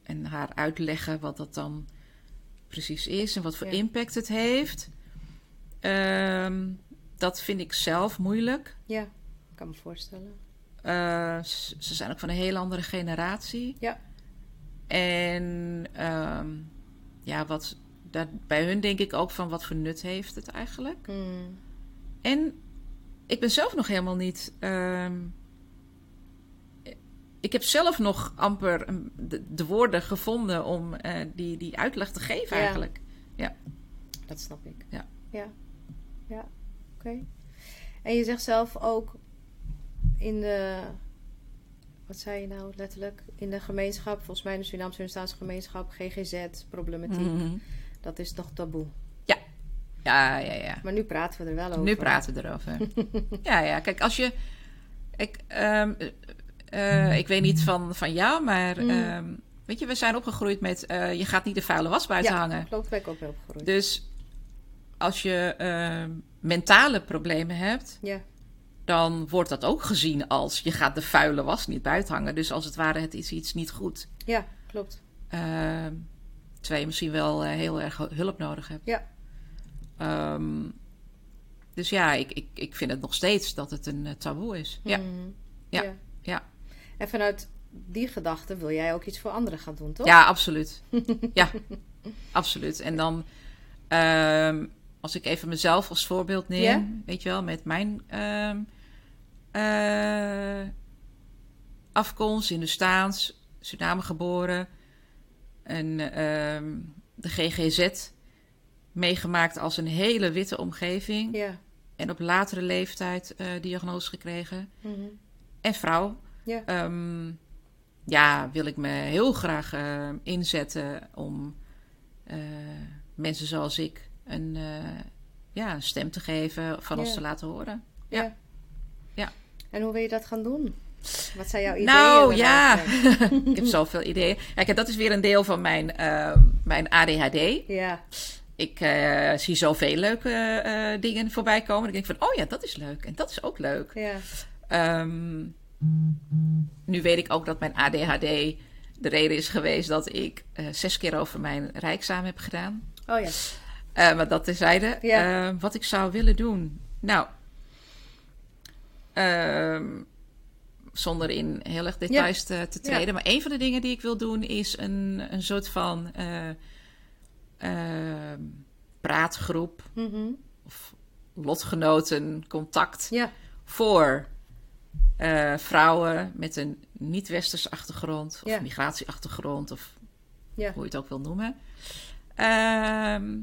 en haar uitleggen wat dat dan precies is en wat voor Ja. impact het heeft. Ehm, dat vind ik zelf moeilijk. Ja. Ik kan me voorstellen. Eh, ze zijn ook van een hele andere generatie. Ja. En ehm, ja, wat dat, bij hun denk ik ook van wat voor nut heeft het eigenlijk. Hmm. En ik ben zelf nog helemaal niet ehm, ik heb zelf nog amper de, de woorden gevonden om eh, die, die uitleg te geven Ja. eigenlijk. Dat snap ik. Ja. Ja. Ja. Oké. En je zegt zelf ook in de... Wat zei je nou letterlijk? In de gemeenschap, volgens mij in de Surinaamse Hindustaanse gemeenschap, GGZ-problematiek. Mhm. Dat is toch taboe. Ja, ja, ja. Maar nu praten we er wel over. Nu praten we erover. ja, ja. Kijk, als je... Ik, ehm, eh, ik weet niet van, van jou, maar... Mm. ehm, weet je, we zijn opgegroeid met... eh, je gaat niet de vuile was buiten ja, hangen. klopt. Ben ik ook mee opgegroeid. Dus als je ehm, mentale problemen hebt... Ja. dan wordt dat ook gezien als... je gaat de vuile was niet buiten hangen. Dus als het ware, het is iets niet goed. Ja, klopt. Terwijl je misschien wel eh, heel erg hulp nodig hebt. Ja. Ehm, dus ja, ik, ik, ik vind het nog steeds dat het een eh, taboe is. Ja. Ja. ja. En vanuit die gedachte wil jij ook iets voor anderen gaan doen, toch? ja absoluut. ja, absoluut. En dan, ehm, als ik even mezelf als voorbeeld neem, weet je wel, met mijn afkomst in de Staans, Suriname geboren, en de GGZ meegemaakt als een hele witte omgeving. Ja. En op latere leeftijd eh diagnose gekregen. Mhm. En vrouw. Ja. Ehm, ja, wil ik me heel graag eh, inzetten om eh, mensen zoals ik een, ja, stem te geven, van ons te laten horen. Ja. Ja. Ja. En hoe wil je dat gaan doen? Wat zijn jouw ideeën? Nou ja, ik heb zoveel ideeën. Kijk, dat is weer een deel van mijn, mijn ADHD. Ja. Ik eh, zie zoveel leuke eh, dingen voorbij komen. Ik denk van, oh ja, dat is leuk. En dat is ook leuk. Ja. Ehm, nu weet ik ook dat mijn ADHD de reden is geweest dat ik eh, zes keer over mijn rijksamen heb gedaan. Oh ja. Maar dat terzijde. Ja. Eh, wat ik zou willen doen. Nou, ehm, zonder in heel erg details te, te Ja. treden. Maar een van de dingen die ik wil doen is een, een soort van eh, ehm, praatgroep Mhm. of lotgenoten contact Ja. voor eh, vrouwen met een niet-westerse achtergrond of Ja. migratieachtergrond of Ja. hoe je het ook wil noemen. Ehm,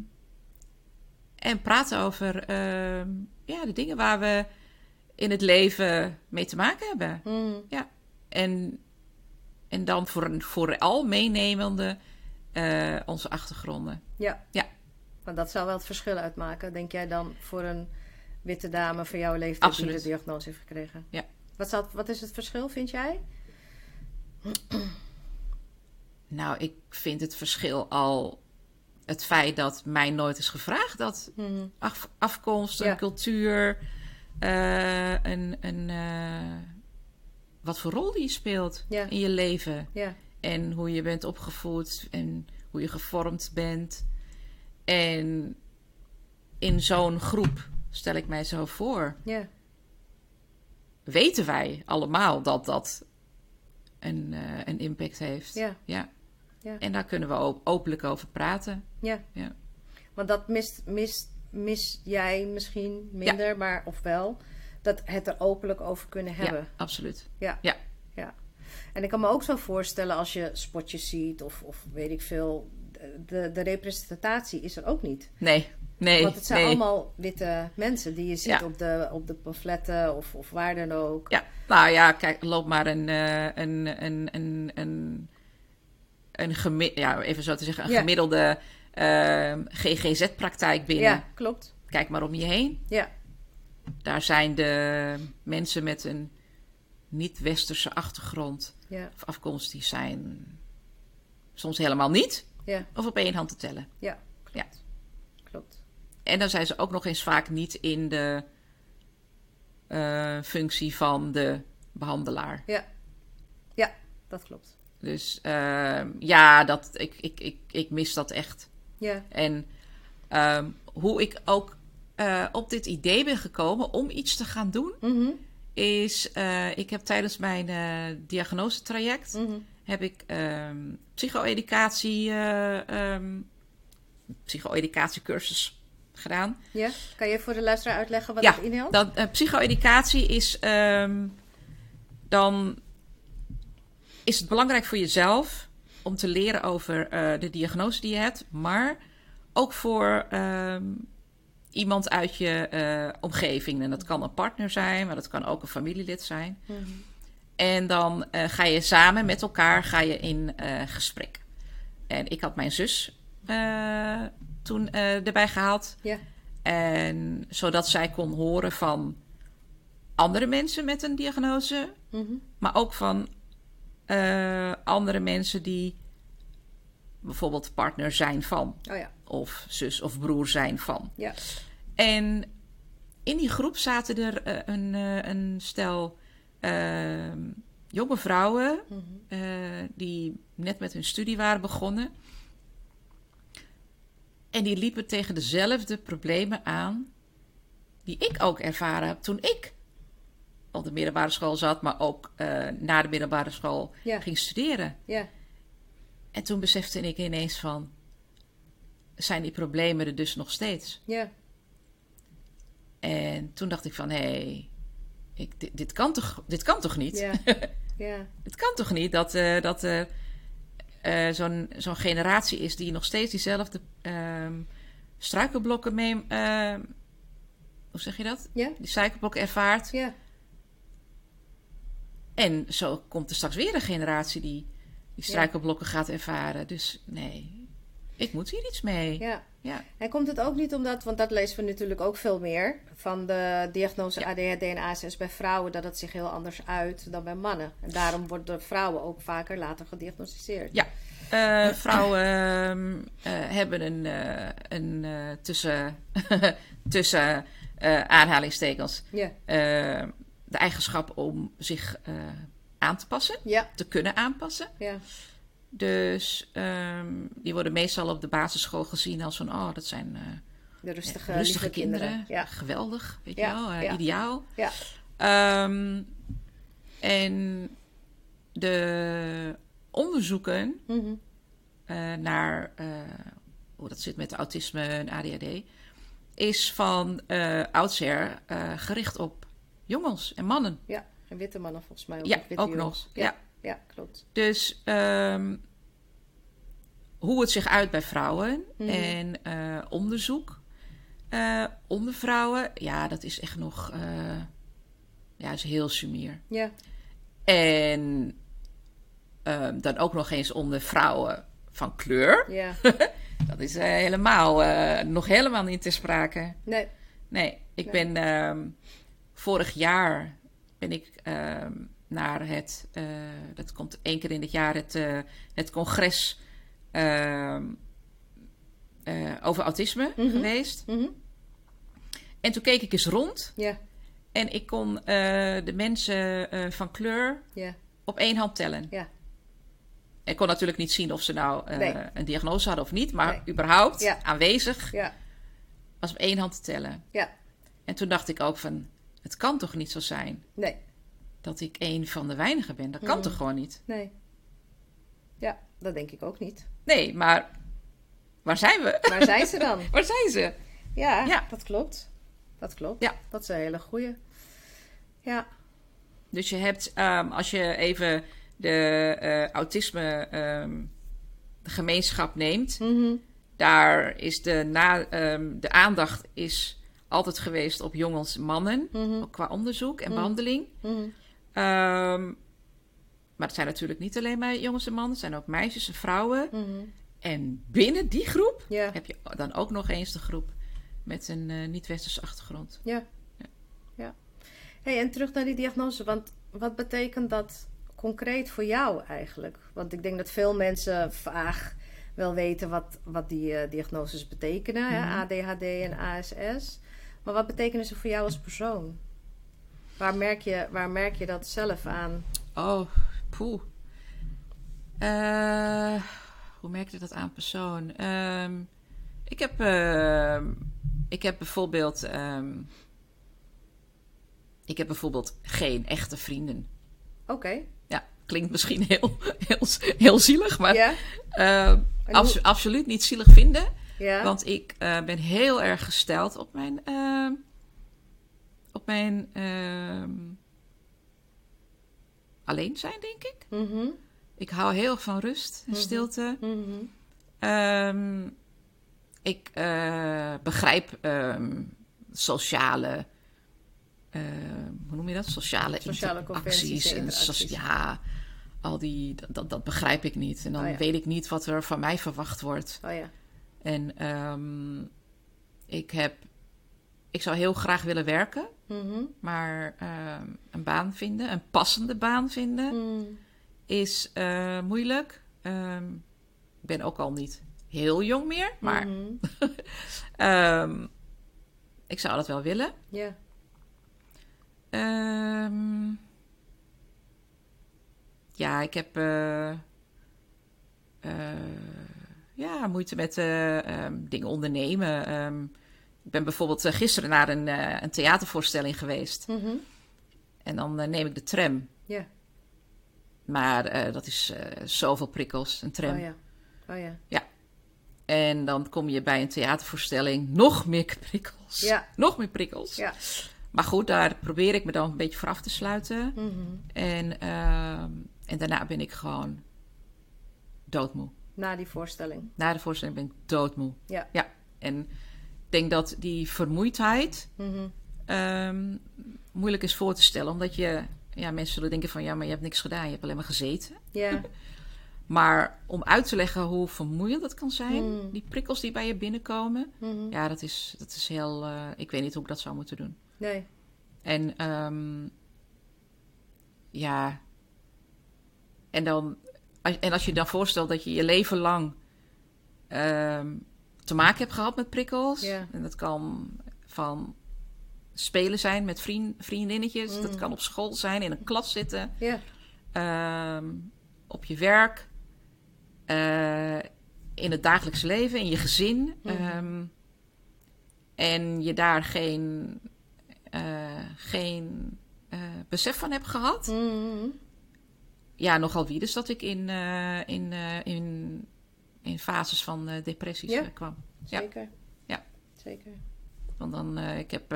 en praten over ehm, ja, de dingen waar we in het leven mee te maken hebben. Mhm. En, en dan voor een vooral meenemende eh, onze achtergronden. Ja. Ja. Want dat zou wel het verschil uitmaken, denk jij dan, voor een witte dame van jouw leeftijd die de diagnose heeft gekregen? Ja. Wat, zal, wat is het verschil, vind jij? Nou, ik vind het verschil al het feit dat mij nooit is gevraagd dat Mhm. af, afkomst, een cultuur, eh, een, een, eh, wat voor rol die speelt Ja. in je leven. Ja. En hoe je bent opgevoed en hoe je gevormd bent. En in zo'n groep, stel ik mij zo voor, Ja. weten wij allemaal dat dat een, eh, een impact heeft. Ja. Ja. Ja. En daar kunnen we ook openlijk over praten. Ja. Ja. Want dat mist, mist, mis jij misschien minder, maar of wel, dat het er openlijk over kunnen hebben. Ja, absoluut. En ik kan me ook zo voorstellen als je spotjes ziet of, of weet ik veel, de, de representatie is er ook niet. Nee, nee, Want het zijn nee. allemaal witte mensen die je ziet Ja. op, de, op de pamfletten of, of waar dan ook. Ja, nou ja, kijk, loop maar een, eh, een, een, een, een, een gemi- ja, even zo te zeggen, een Ja. gemiddelde ehm, GGZ-praktijk binnen. Ja, klopt. Kijk maar om je heen. Ja, Daar zijn de mensen met een niet-westerse achtergrond ja, of afkomst, die zijn soms helemaal niet ja, of op één hand te tellen. ja. Klopt. Ja. Klopt. En dan zijn ze ook nog eens vaak niet in de eh, functie van de behandelaar. Dat klopt. Dus ehm, ja, dat, ik, ik, ik, ik mis dat echt. Ja, En ehm, hoe ik ook eh, op dit idee ben gekomen om iets te gaan doen, mhm, is eh, ik heb tijdens mijn eh diagnosetraject mhm. heb ik ehm psycho-educatie, ehm, psycho-educatiecursus gedaan. ja. Kan je voor de luisteraar uitleggen wat Ja, het inhoudt? Dan, psycho-educatie is ehm, dan is het belangrijk voor jezelf om te leren over de diagnose die je hebt, maar ook voor iemand uit je eh, omgeving. En dat kan een partner zijn, maar dat kan ook een familielid zijn. Mhm. En dan eh, ga je samen met elkaar ga je in eh, gesprek. En ik had mijn zus toen erbij gehaald. Ja. En zodat zij kon horen van andere mensen met een diagnose, Mhm. maar ook van andere mensen die bijvoorbeeld partner zijn van, Oh ja. Of zus of broer zijn van. Ja. En in die groep zaten er eh, een, eh, een stel eh, jonge vrouwen Mhm. die net met hun studie waren begonnen. En die liepen tegen dezelfde problemen aan die ik ook ervaren heb toen ik op de middelbare school zat, maar ook na de middelbare school Ja. ging studeren. Ja. En toen besefte ik ineens van, zijn die problemen er dus nog steeds? Ja. En toen dacht ik van, hé, hey, ik, dit, dit, kan toch, dit kan toch niet? Ja. Ja. Het kan toch niet dat, eh dat er eh, zo'n zo'n generatie is die nog steeds diezelfde ehm, struikelblokken mee... hoe zeg je dat? Ja. Die struikelblokken ervaart. Ja. En zo komt er straks weer een generatie die die struikelblokken gaat ervaren. Dus nee, ik moet hier iets mee. Ja. Ja. En komt het ook niet omdat, want dat lezen we natuurlijk ook veel meer, van de diagnose ADHD en ASS bij vrouwen, dat het zich heel anders uit dan bij mannen. En daarom worden vrouwen ook vaker later gediagnosticeerd. Ja. Eh, vrouwen ehm, eh, hebben een, eh, een tussen, tussen aanhalingstekens de eigenschap om zich aan te passen, Ja. te kunnen aanpassen. Ja. Dus ehm, die worden meestal op de basisschool gezien als van, oh, dat zijn eh, De rustige, rustige lieve kinderen. Ja. Geweldig, weet je wel, eh, ideaal. Ja. Ehm, en de onderzoeken Mhm. eh, naar eh, hoe dat zit met autisme en ADHD, is van eh oudsher eh, gericht op jongens en mannen. ja. En witte mannen volgens mij ook. Ja, ook jongens. nog. Ja. Ja. klopt. Dus ehm, hoe het zich uit bij vrouwen Mhm. en eh, onderzoek eh, onder vrouwen, ja, dat is echt nog eh, ja, is heel sumier. Ja. En ehm, dan ook nog eens onder vrouwen van kleur. Ja. Dat is helemaal, nog helemaal niet ter sprake. Nee. Nee, ik Nee. ben ehm, vorig jaar ben ik naar het, eh, dat komt één keer in het jaar, het, eh, het congres ehm, eh, over autisme Mhm. geweest. Mhm. En toen keek ik eens rond Ja. en ik kon de mensen van kleur op één hand tellen. Ja. Ik kon natuurlijk niet zien of ze nou Nee. een diagnose hadden of niet, maar Nee. überhaupt aanwezig was op één hand te tellen. Ja. En toen dacht ik ook van, het kan toch niet zo zijn Nee. Dat ik een van de weinigen ben? Dat kan Mhm. toch gewoon niet? Nee. Ja, dat denk ik ook niet. Nee, maar waar zijn we? Waar zijn ze dan? waar zijn ze? Ja, Ja. dat klopt. Dat klopt. Ja. Dat is een hele goeie. Ja. Dus je hebt, ehm, als je even de eh, autisme ehm, de gemeenschap neemt, Mhm. daar is de, na, ehm, de aandacht is altijd geweest op jongens en mannen, Mhm. ook qua onderzoek en Mhm. behandeling. Ehm, maar het zijn natuurlijk niet alleen maar jongens en mannen, het zijn ook meisjes en vrouwen. Mhm. En binnen die groep Ja. heb je dan ook nog eens de groep met een eh, niet-westerse achtergrond. Ja. Ja. Hey, en terug naar die diagnose. Want wat betekent dat concreet voor jou eigenlijk? Want ik denk dat veel mensen vaag wel weten wat, wat die eh, diagnoses betekenen. Hè? Mhm. ADHD en ASS. Maar wat betekenen ze voor jou als persoon? Waar merk je, waar merk je dat zelf aan? Oh, poeh. Eh, hoe merk je dat aan persoon? Ehm, ik, heb, ehm, ik heb bijvoorbeeld. ehm, ik heb bijvoorbeeld geen echte vrienden. Oké. Ja, klinkt misschien heel, heel, heel zielig, maar abso- absoluut niet zielig vinden. Ja? Want ik eh, ben heel erg gesteld op mijn. Op mijn. ehm, alleen zijn, denk ik. Mhm. Ik hou heel erg van rust en Mhm. stilte. Mhm. Ehm, ik eh, begrijp ehm, sociale, hoe noem je dat? Sociale, Sociale en socia- ja, al die, dat, dat begrijp ik niet. En dan Oh ja. weet ik niet wat er van mij verwacht wordt. Oh ja. En ik heb, ik zou heel graag willen werken, Mhm. maar ehm, een baan vinden, een passende baan vinden Mhm. is eh, moeilijk. Ehm, ik ben ook al niet heel jong meer, maar Mhm. ehm, ik zou dat wel willen. Ja. Ja, ik heb eh, eh, ja, moeite met dingen ondernemen. Ik ben bijvoorbeeld eh, gisteren naar een, eh, een theatervoorstelling geweest. Mhm. En dan eh, neem ik de tram. Ja. Maar dat is zoveel prikkels, een tram. Oh ja. Oh ja. En dan kom je bij een theatervoorstelling nog meer prikkels. Ja. Nog meer prikkels. Ja. Maar goed, daar probeer ik me dan een beetje voor af te sluiten. Mhm. En, ehm, en daarna ben ik gewoon doodmoe. Na die voorstelling. Na de voorstelling ben ik doodmoe. Ja. ja. En denk dat die vermoeidheid Mhm. ehm, moeilijk is voor te stellen. Omdat je, ja, mensen zullen denken van ja, maar je hebt niks gedaan. Je hebt alleen maar gezeten. Ja. Maar om uit te leggen hoe vermoeiend dat kan zijn, Mm. die prikkels die bij je binnenkomen, Mhm. ja, dat is, dat is heel. eh, ik weet niet hoe ik dat zou moeten doen. Nee. En ehm, ja. En dan. als- En als je dan voorstelt dat je je leven lang ehm, te maken hebt gehad met prikkels. En dat kan van spelen zijn met vriend, vriendinnetjes. Mm. Dat kan op school zijn, in een klas zitten. Ehm, op je werk. eh, in het dagelijks leven, in je gezin. Mhm. ehm, en je daar geen, eh, geen eh, besef van hebt gehad. Mhm. Ja, nogal wie dus dat ik in, in, in, in fases van eh, depressies Ja. eh, kwam. Ja. Zeker. Ja. Zeker. Want dan, eh, ik heb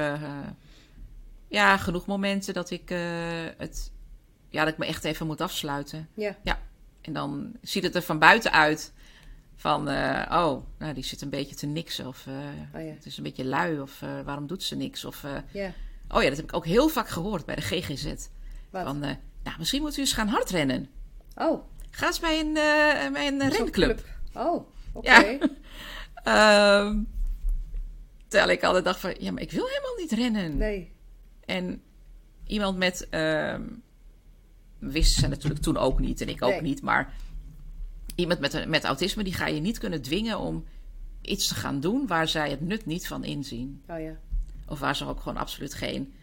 ja, genoeg momenten dat ik het, ja, dat ik me echt even moet afsluiten. Ja. En dan ziet het er van buiten uit van, oh, nou, die zit een beetje te niksen. Of Oh ja. het is een beetje lui. Of waarom doet ze niks? Of, Ja. oh ja, dat heb ik ook heel vaak gehoord bij de GGZ. Wat? Van, nou, misschien moet u eens gaan hardrennen. Oh. Ga eens bij een, bij een zo'n renclub. club. Oh. Oké. Ja. Ehm, terwijl ik altijd dacht van, ja, maar ik wil helemaal niet rennen. Nee. En iemand met, ehm wisten ze natuurlijk toen ook niet en ik ook Nee. niet, maar iemand met, met autisme, die ga je niet kunnen dwingen om iets te gaan doen waar zij het nut niet van inzien. Oh ja. Of waar ze ook gewoon absoluut geen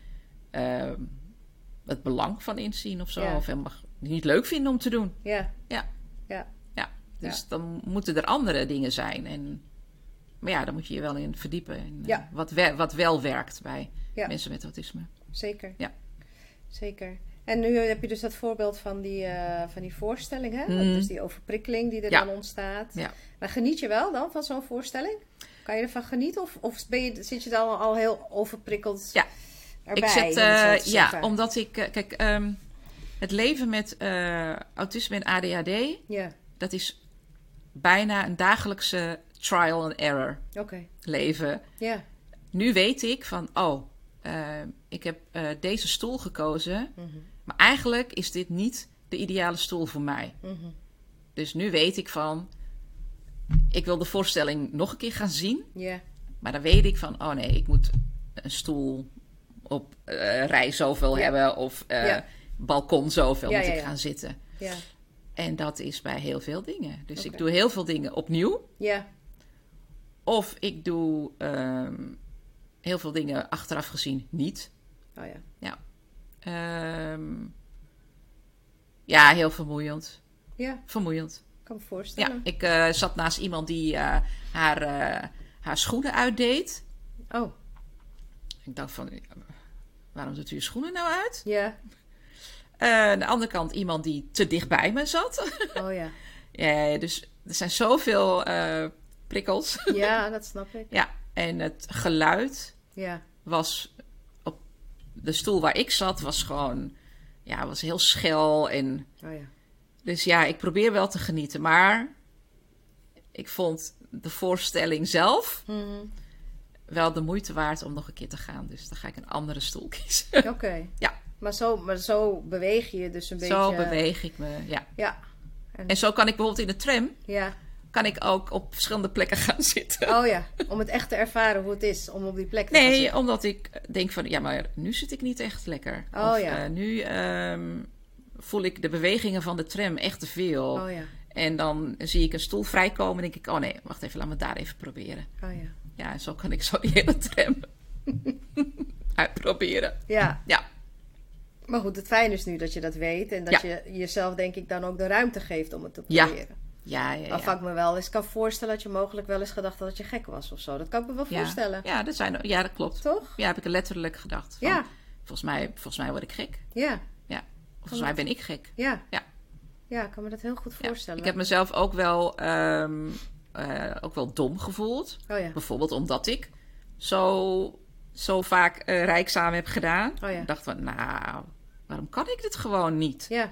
ehm, het belang van inzien of zo. Ja. Of helemaal niet leuk vinden om te doen. Ja. Ja. Ja. Dus Ja. dan moeten er andere dingen zijn. En, maar ja, daar moet je je wel in verdiepen. En, eh, wat, we- wat wel werkt bij Ja. mensen met autisme. Zeker. Ja. Zeker. En nu heb je dus dat voorbeeld van die, eh, van die voorstelling, hè? Mhm. Dus die overprikkeling die er dan ontstaat. Maar geniet je wel dan van zo'n voorstelling? Kan je ervan genieten? Of, of ben je, zit je dan al heel overprikkeld Ja. erbij? ik zit, eh, ja, omdat ik, kijk, ehm, het leven met autisme en ADHD, Ja, dat is bijna een dagelijkse trial and error leven. Ja. Nu weet ik van, oh, eh, ik heb eh, deze stoel gekozen, Mhm. maar eigenlijk is dit niet de ideale stoel voor mij. Mhm. Dus nu weet ik van, ik wil de voorstelling nog een keer gaan zien, Ja. maar dan weet ik van, oh nee, ik moet een stoel op eh, rij zoveel hebben of balkon zoveel Ja, moet ik gaan zitten. Ja. En dat is bij heel veel dingen. Dus ik doe heel veel dingen opnieuw. Ja. Of ik doe ehm, heel veel dingen achteraf gezien niet. Oh ja. Ehm, ja, heel vermoeiend. Ja, Vermoeiend. ik kan me Ja, voorstellen. ik eh, zat naast iemand die eh, haar, eh, haar schoenen uitdeed. Oh, Ik dacht van, ja, waarom doet u je schoenen nou uit? ja. Eh, aan de andere kant iemand die te dicht bij me zat. Oh ja. ja, dus er zijn zoveel eh, prikkels. Ja, dat snap ik. ja, en het geluid Ja. was op de stoel waar ik zat, was gewoon, ja, was heel schel en Oh ja. Dus ja, ik probeer wel te genieten. Maar ik vond de voorstelling zelf Mhm. wel de moeite waard om nog een keer te gaan. Dus dan ga ik een andere stoel kiezen. Oké. Ja. Maar zo, maar zo beweeg je dus een beetje. Zo beweeg ik me, ja. Ja. En zo kan ik bijvoorbeeld in de tram... Ja. kan ik ook op verschillende plekken gaan zitten. Oh ja. Om het echt te ervaren hoe het is om op die plek te gaan Nee, zitten. omdat ik denk van, ja, maar nu zit ik niet echt lekker. Oh, of ja. eh, nu ehm, voel ik de bewegingen van de tram echt te veel. Oh ja. En dan zie ik een stoel vrijkomen en denk ik, oh nee, wacht even, laat me daar even proberen. Oh ja. Ja, zo kan ik zo die hele tram uitproberen. Ja. Ja, Maar goed, het fijne is nu dat je dat weet. En dat je jezelf denk ik dan ook de ruimte geeft om het te proberen. ja, ja. Waarvan ja. ik me wel eens kan voorstellen dat je mogelijk wel eens gedacht had dat je gek was of zo. Dat kan ik me wel Ja. voorstellen. Ja, dat, zijn, ja, dat klopt. Toch? Ja, heb ik letterlijk gedacht. Van, Ja. Volgens mij, volgens mij word ik gek. Ja. Ja, volgens mij ben ik gek. Ja. Ja. Ja, ik kan me dat heel goed voorstellen. Ik heb mezelf ook wel, ehm, eh, ook wel dom gevoeld. Oh ja. Bijvoorbeeld omdat ik zo, zo vaak eh rijkzaam heb gedaan. Oh ja. Ik dacht van, nou, waarom kan ik dit gewoon niet? Ja.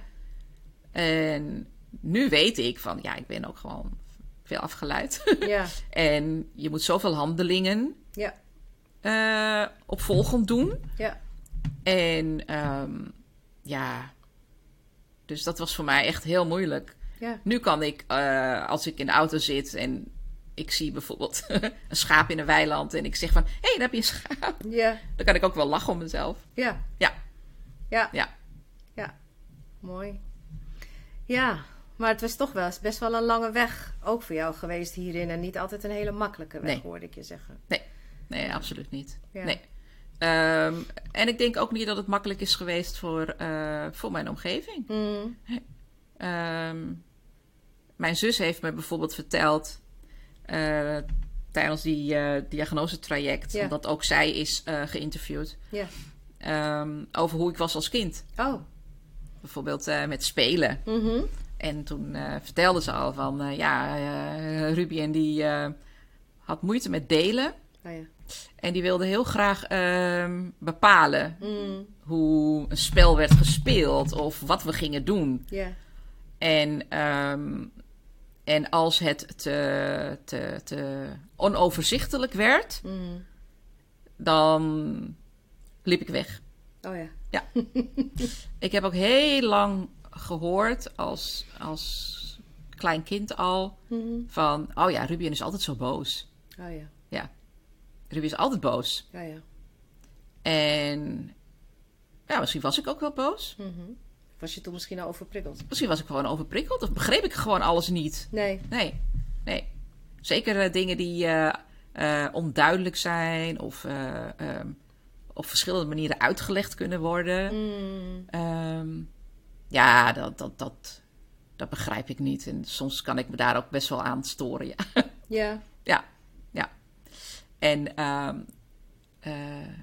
En nu weet ik van, ja, ik ben ook gewoon veel afgeleid. Ja. en je moet zoveel handelingen Ja. eh opvolgend doen. Ja. En ehm, ja, dus dat was voor mij echt heel moeilijk. Ja. Nu kan ik, eh, als ik in de auto zit en ik zie bijvoorbeeld een schaap in een weiland en ik zeg van, hé, hey, daar heb je een schaap. Ja. Dan kan ik ook wel lachen om mezelf. Ja. Ja, Ja. ja. Ja. Mooi. Ja. Maar het was toch wel best wel een lange weg. Ook voor jou geweest hierin. En niet altijd een hele makkelijke weg, Nee. hoorde ik je zeggen. Nee, absoluut niet. Ja. Nee. Ehm, en ik denk ook niet dat het makkelijk is geweest voor, eh, voor mijn omgeving. Mm. Ehm, mijn zus heeft me bijvoorbeeld verteld eh, tijdens die eh diagnosetraject, Ja. omdat ook zij is geïnterviewd, Ja. Ehm, over hoe ik was als kind. Oh. Bijvoorbeeld eh, met spelen. Mhm. En toen eh, vertelde ze al van, eh, ja, eh Rubien die had moeite met delen. Oh ja. En die wilde heel graag ehm, bepalen Mm. hoe een spel werd gespeeld of wat we gingen doen. Ja. En, ehm, en als het te, te, te onoverzichtelijk werd, Mm. dan liep ik weg. Oh ja. Ik heb ook heel lang gehoord als, als klein kind al Mhm. van, oh ja, Ruben is altijd zo boos. Oh ja. Ja, Ruben is altijd boos. Ja, ja. En ja, misschien was ik ook wel boos. Mhm. Was je toen misschien al overprikkeld? Misschien was ik gewoon overprikkeld of begreep ik gewoon alles niet. Nee. Nee, nee. Zeker eh, dingen die eh, eh, onduidelijk zijn of eh, ehm, op verschillende manieren uitgelegd kunnen worden. Mm. Ehm, ja, dat, dat, dat, dat begrijp ik niet. En soms kan ik me daar ook best wel aan storen. Ja, Ja. ja. ja. En ehm, eh,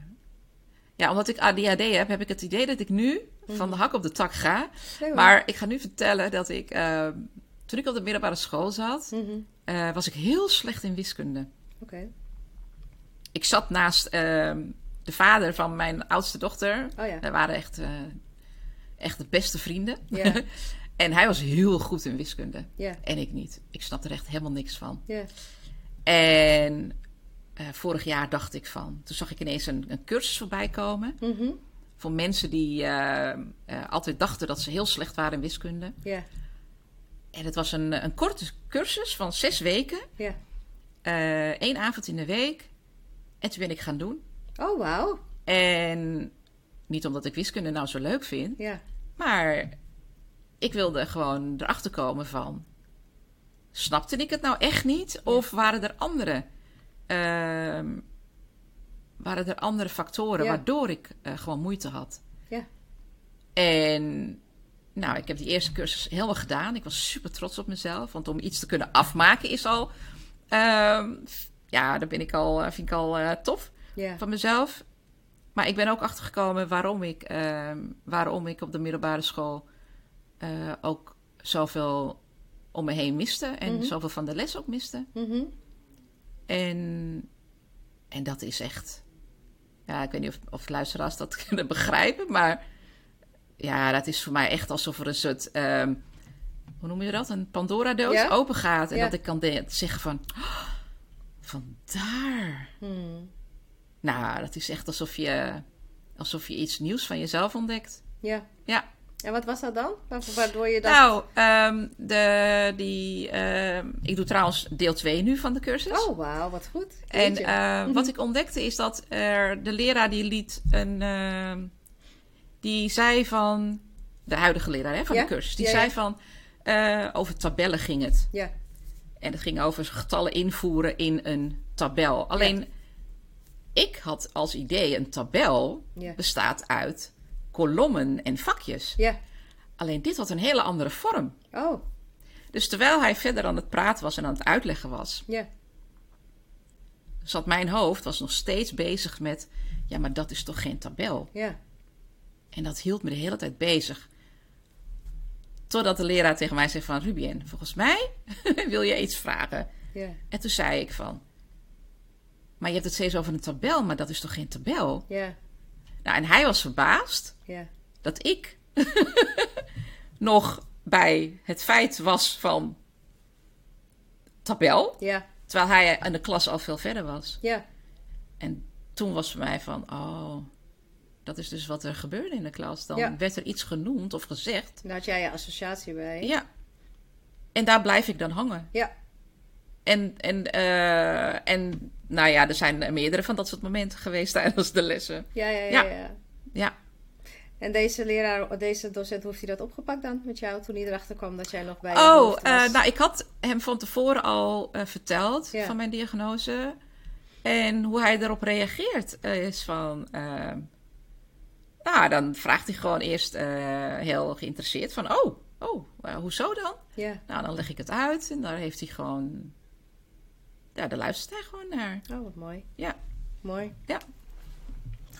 ja, omdat ik ADHD heb, heb ik het idee dat ik nu van de hak op de tak ga. Maar ik ga nu vertellen dat ik, ehm, toen ik op de middelbare school zat, Mhm. eh, was ik heel slecht in wiskunde. Oké. Ik zat naast de vader van mijn oudste dochter. Oh ja. We waren echt, eh, echt de beste vrienden. Ja. en hij was heel goed in wiskunde. Ja. En ik niet. Ik snapte er echt helemaal niks van. Ja. En eh, vorig jaar dacht ik van... Toen zag ik ineens een, een cursus voorbij komen. Mhm. Voor mensen die eh, altijd dachten dat ze heel slecht waren in wiskunde. Ja. En het was een, een korte cursus van zes weken. Ja. Eén avond in de week. En toen ben ik gaan doen. Oh, wauw. En niet omdat ik wiskunde nou zo leuk vind, Ja. maar ik wilde gewoon erachter komen van... Snapte ik het nou echt niet? Of waren er andere, ehm, waren er andere factoren Ja. waardoor ik eh, gewoon moeite had? Ja. En nou, ik heb die eerste cursus helemaal gedaan. Ik was super trots op mezelf. Want om iets te kunnen afmaken is al... ehm, ja, daar ben ik al, eh, vind ik al eh, tof Van mezelf. Maar ik ben ook achtergekomen waarom ik, ehm, waarom ik op de middelbare school eh, ook zoveel om me heen miste. En Mhm. zoveel van de les ook miste. Mhm. En, en dat is echt... Ja, ik weet niet of, of luisteraars dat kunnen begrijpen. Maar ja, dat is voor mij echt alsof er een soort... ehm, hoe noem je dat? Een Pandora-doos Ja. open gaat. En Ja. dat ik kan zeggen van, "Oh, vandaar. Hmm. Nou, dat is echt alsof je, alsof je iets nieuws van jezelf ontdekt. Ja. Ja. En wat was dat dan? Wa- Waardoor je dat... Nou, ehm, de, die, ehm, ik doe trouwens deel 2 nu van de cursus. Oh, wauw, wat goed. En eh, wat ik ontdekte is dat er, de leraar die liet een. ehm, die zei van. De huidige leraar hè, van Ja, de cursus. Die ja, zei ja. van. eh, over tabellen ging het. Ja, En het ging over getallen invoeren in een tabel. Alleen. Ik had als idee een tabel bestaat uit kolommen en vakjes. ja. Alleen dit had een hele andere vorm. Oh, Dus terwijl hij verder aan het praten was en aan het uitleggen was, zat mijn hoofd was nog steeds bezig met, ja, maar dat is toch geen tabel? Ja. En dat hield me de hele tijd bezig. Totdat de leraar tegen mij zei van, Rubien, volgens mij wil je iets vragen. Ja. En toen zei ik van, maar je hebt het steeds over een tabel, maar dat is toch geen tabel? Ja. Nou, en hij was verbaasd Ja. dat ik nog bij het feit was van tabel, Ja. terwijl hij in de klas al veel verder was. Ja. En toen was voor mij van, oh, dat is dus wat er gebeurde in de klas. Dan Ja. werd er iets genoemd of gezegd. Daar had jij je associatie bij. Ja. En daar blijf ik dan hangen. Ja. En, en, eh, en nou ja, er zijn meerdere van dat soort momenten geweest tijdens de lessen. Ja, ja, ja. Ja. ja. En deze leraar, deze docent, hoe heeft hij dat opgepakt dan met jou toen hij erachter kwam dat jij nog bij Oh, eh, nou, ik had hem van tevoren al eh, verteld Ja. van mijn diagnose. En hoe hij erop reageert eh, is van... nou, dan vraagt hij gewoon eerst heel geïnteresseerd van... Oh, oh, hoezo dan? Ja. Nou, dan leg ik het uit en daar heeft hij gewoon... Ja, daar luistert hij gewoon naar. Oh, wat mooi. Ja. Mooi. Ja.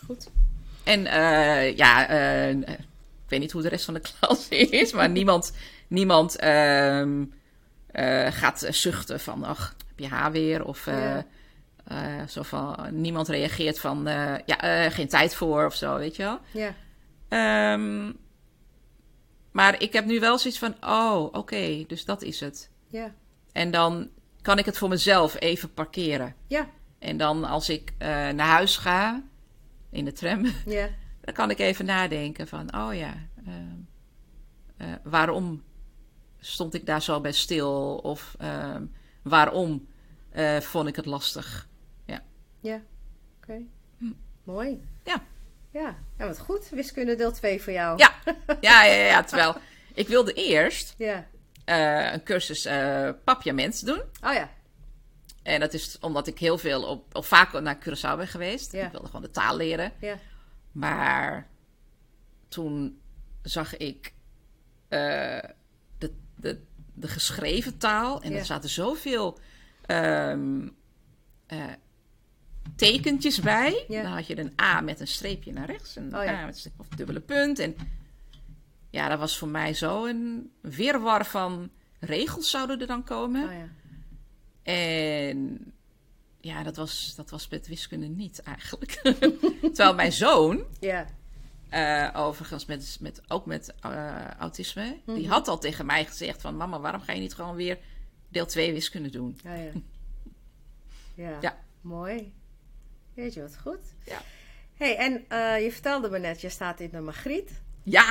Goed. En eh, ja, eh, ik weet niet hoe de rest van de klas is, maar niemand, niemand ehm, eh, gaat zuchten van, ach, heb je haar weer? Of Ja. zo van, niemand reageert van, ja, geen tijd voor of zo, weet je wel. Ja. Ehm, maar ik heb nu wel zoiets van, oh, oké, dus dat is het. Ja. En dan kan ik het voor mezelf even parkeren. Ja. En dan als ik eh, naar huis ga, in de tram, Ja. dan kan ik even nadenken van, oh ja, ehm, eh, waarom stond ik daar zo bij stil? Of ehm, waarom eh, vond ik het lastig? Ja. Oké. Mooi. Hm. Ja. Ja. Ja, wat goed. Wiskunde deel 2 voor jou. Ja, ja, ja, ja, terwijl ik wilde eerst Ja. Eh, een cursus papiament doen. Oh ja. En dat is omdat ik heel veel op, of vaak naar Curaçao ben geweest. Ja. Ik wilde gewoon de taal leren. Ja. Maar toen zag ik eh, de, de, de geschreven taal. En Ja. er zaten zoveel ehm, eh, tekentjes bij. Ja. Dan had je een A met een streepje naar rechts. En een Oh ja. A met een of dubbele punt. En ja, dat was voor mij zo een wirwar van regels zouden er dan komen. Oh ja. En ja, dat was, dat was met wiskunde niet eigenlijk. Terwijl mijn zoon, Ja. eh, overigens met, met, ook met eh, autisme, Mhm. die had al tegen mij gezegd van... Mama, waarom ga je niet gewoon weer deel 2 wiskunde doen? Ja. Ja. Ja. Mooi. Weet je wat goed? Ja. hey, en eh, je vertelde me net, je staat in de Magriet. Ja,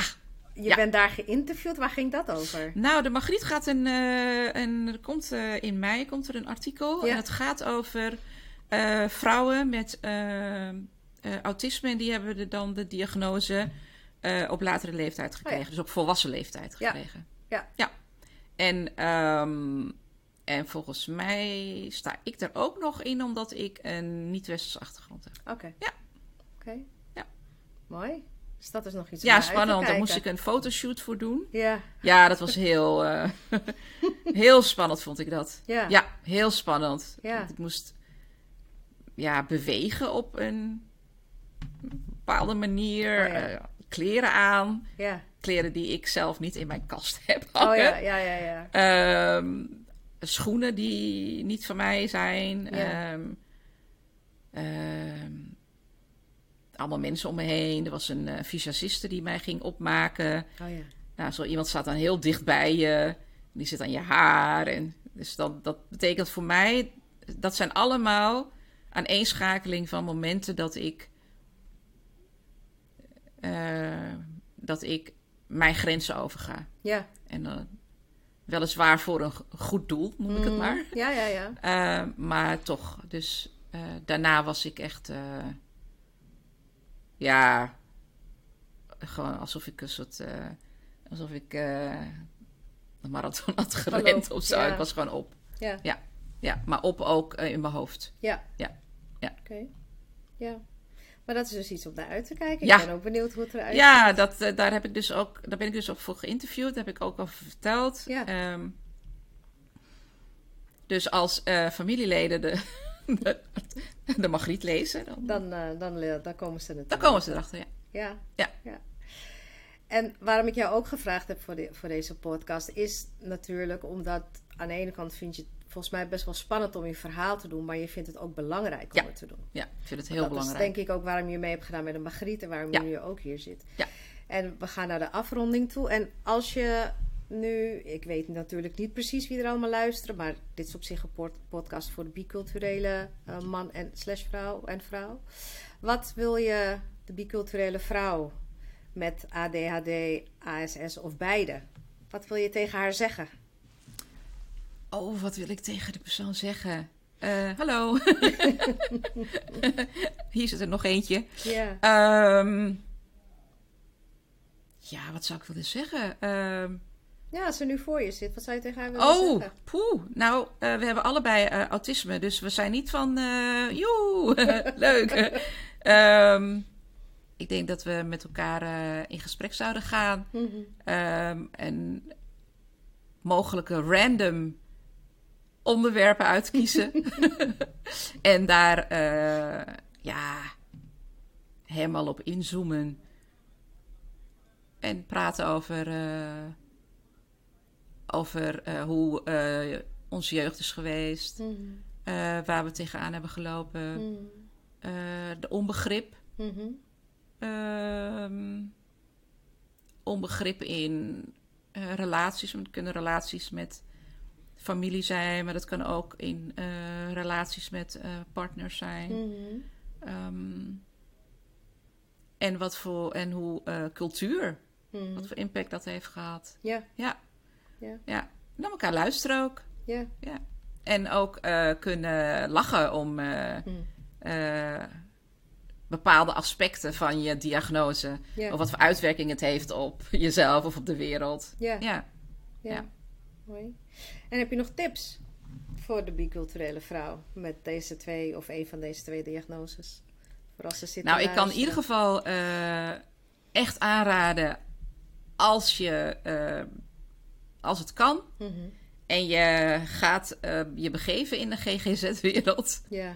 Je Ja. bent daar geïnterviewd. Waar ging dat over? nou, de Margriet gaat een... eh, een er komt, eh, in mei komt er een artikel. Ja. En het gaat over eh, vrouwen met autisme. En die hebben er dan de diagnose op latere leeftijd gekregen. Oh ja. Dus op volwassen leeftijd gekregen. Ja. Ja. En, ehm, en volgens mij sta ik er ook nog in, omdat ik een niet-westerse achtergrond heb. Oké. Ja. Oké. Ja. Mooi. Dus dat is nog iets Ja, spannend. Daar moest ik een fotoshoot voor doen. Ja. Ja, dat was heel, eh, heel spannend, vond ik dat. Ja. Ja, heel spannend. Ja. Want ik moest ja, bewegen op een bepaalde manier. Oh ja. eh, kleren aan. Ja. Kleren die ik zelf niet in mijn kast heb Oh ja, ja, ja, ja. Ehm, schoenen die niet van mij zijn. Ja. Ehm, ehm, allemaal mensen om me heen. Er was een eh visagiste die mij ging opmaken. Oh ja. Nou, zo iemand staat dan heel dicht bij je. Die zit aan je haar. En, dus dat, dat betekent voor mij, dat zijn allemaal aaneenschakeling van momenten dat ik, eh, dat ik mijn grenzen overga. Ja. En uh, weliswaar voor een goed doel, noem ik het Mm, maar. Ja, ja, ja. Uh, maar toch, dus uh, daarna was ik echt, uh, ja, gewoon alsof ik een soort, alsof ik een marathon had gerend of zo. ja. Ik was gewoon op. Ja. Ja, ja maar op ook in mijn hoofd. Ja. Ja. Ja. Oké. Ja. Maar dat is dus iets om naar uit te kijken. Ja. Ik ben ook benieuwd hoe het eruit Ja, dat, uh, daar, heb ik dus ook, daar ben ik dus ook voor geïnterviewd. Daar heb ik ook over verteld. Ja. Um, dus als uh, familieleden de, de, de Magriet lezen, dan, dan, uh, dan, dan komen ze er Dan komen ze erachter, ja. Ja. ja. ja. En waarom ik jou ook gevraagd heb voor, de, voor deze podcast is natuurlijk omdat aan de ene kant vind je het volgens mij best wel spannend om je verhaal te doen, maar je vindt het ook belangrijk om ja. het te doen. Ja, ik vind het heel dat belangrijk. Dat is denk ik ook waarom je mee hebt gedaan met de Margriet en waarom ja. je nu ook hier zit. Ja. En we gaan naar de afronding toe. En als je nu, ik weet natuurlijk niet precies wie er allemaal luisteren, maar dit is op zich een podcast voor de biculturele uh, man en slash vrouw en vrouw. Wat wil je de biculturele vrouw met ADHD, ASS of beide? Wat wil je tegen haar zeggen? Oh, wat wil ik tegen de persoon zeggen? Uh, hallo. Hier zit er nog eentje. Ja. Um, ja, wat zou ik willen zeggen? Um, ja, als ze nu voor je zit, wat zou je tegen haar willen oh, zeggen? poeh. Nou, uh, we hebben allebei uh, autisme, dus we zijn niet van... Uh, joe, leuk. um, ik denk dat we met elkaar in gesprek zouden gaan. Mm -hmm. en mogelijke random onderwerpen uitkiezen. en daar ja, helemaal op inzoomen. En praten over, over uh, hoe onze jeugd is geweest. Mm waar we tegenaan hebben gelopen. -hmm. de onbegrip. Mm -hmm. onbegrip in relaties. Want het kunnen relaties met familie zijn, maar dat kan ook in relaties met partners zijn. Mm -hmm. um, en wat voor en hoe cultuur, mm wat voor impact dat heeft gehad. Ja. Ja. Ja. ja. Naar elkaar luisteren ook. Ja. ja. En ook kunnen lachen om mm. bepaalde aspecten van je diagnose. Ja. Of wat voor uitwerking het heeft op jezelf of op de wereld. Ja. Ja. ja. ja. Mooi. En heb je nog tips voor de biculturele vrouw met deze twee of een van deze twee diagnoses? Voor als ze zitten nou, ik kan in ieder geval echt aanraden als je, als het kan mm -hmm. en je gaat uh, je begeven in de GGZ-wereld. Ja.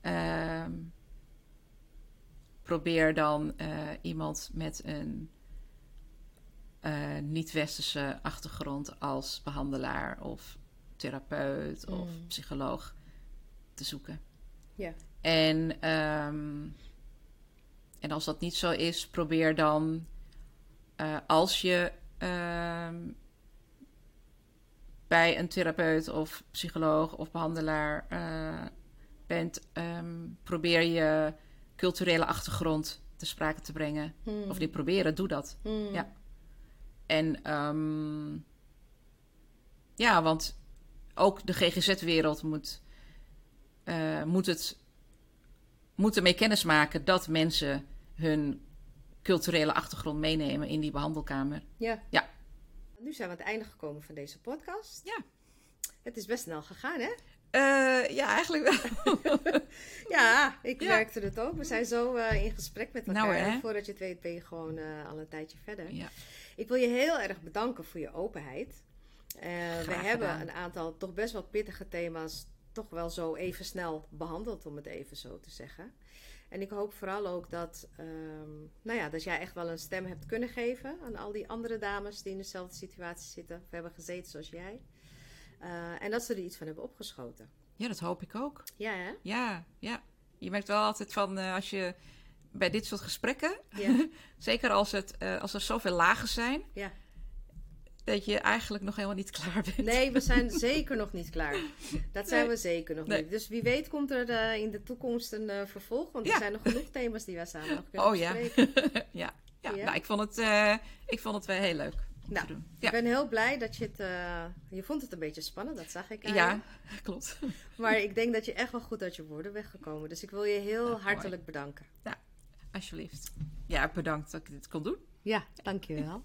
Ehm, probeer dan iemand met een uh, niet-westerse achtergrond als behandelaar of therapeut of Mm. psycholoog te zoeken. Ja. En, um, en als dat niet zo is, probeer dan als je um, bij een therapeut of psycholoog of behandelaar uh, bent, um, probeer je culturele achtergrond te sprake te brengen. Mm. Of niet proberen, doe dat. Mm. Ja. En um, ja, want ook de GGZ-wereld moet, uh, moet, het, moet ermee kennis maken dat mensen hun culturele achtergrond meenemen in die behandelkamer. Ja. Ja. Nu zijn we aan het einde gekomen van deze podcast. Ja. Het is best snel gegaan, hè? Uh, ja, eigenlijk wel. ja, ik ja. merkte het ook. We zijn zo uh, in gesprek met elkaar. Nou, hè? En voordat je het weet ben je gewoon uh, al een tijdje verder. Ja. Ik wil je heel erg bedanken voor je openheid. We hebben een aantal toch best wel pittige thema's toch wel zo even snel behandeld, om het even zo te zeggen. En ik hoop vooral ook dat, um, nou ja, dat jij echt wel een stem hebt kunnen geven aan al die andere dames die in dezelfde situatie zitten, of hebben gezeten zoals jij. Uh, en dat ze er iets van hebben opgeschoten. Ja, dat hoop ik ook. Ja, hè? Ja, ja. Je merkt wel altijd van uh, als je bij dit soort gesprekken, ja. zeker als, het, uh, als er zoveel lagen zijn, ja. Dat je eigenlijk nog helemaal niet klaar bent. Nee, we zijn zeker nog niet klaar. Dat zijn Nee. we zeker nog Nee. niet. Dus wie weet komt er eh, in de toekomst een eh, vervolg. Want Ja. er zijn nog genoeg thema's die wij samen nog kunnen Oh ja. bespreken. ja. Ja, Ja? Nou, ik vond het, eh, ik vond het wel heel leuk Nou. Ik Ja. ben heel blij dat je het... je vond het een beetje spannend, dat zag ik aan je. ja, klopt. Maar ik denk dat je echt wel goed uit je woorden bent gekomen. Dus ik wil je heel mooi. hartelijk bedanken. Alsjeblieft. Ja, bedankt dat ik dit kon doen. Ja, dankjewel.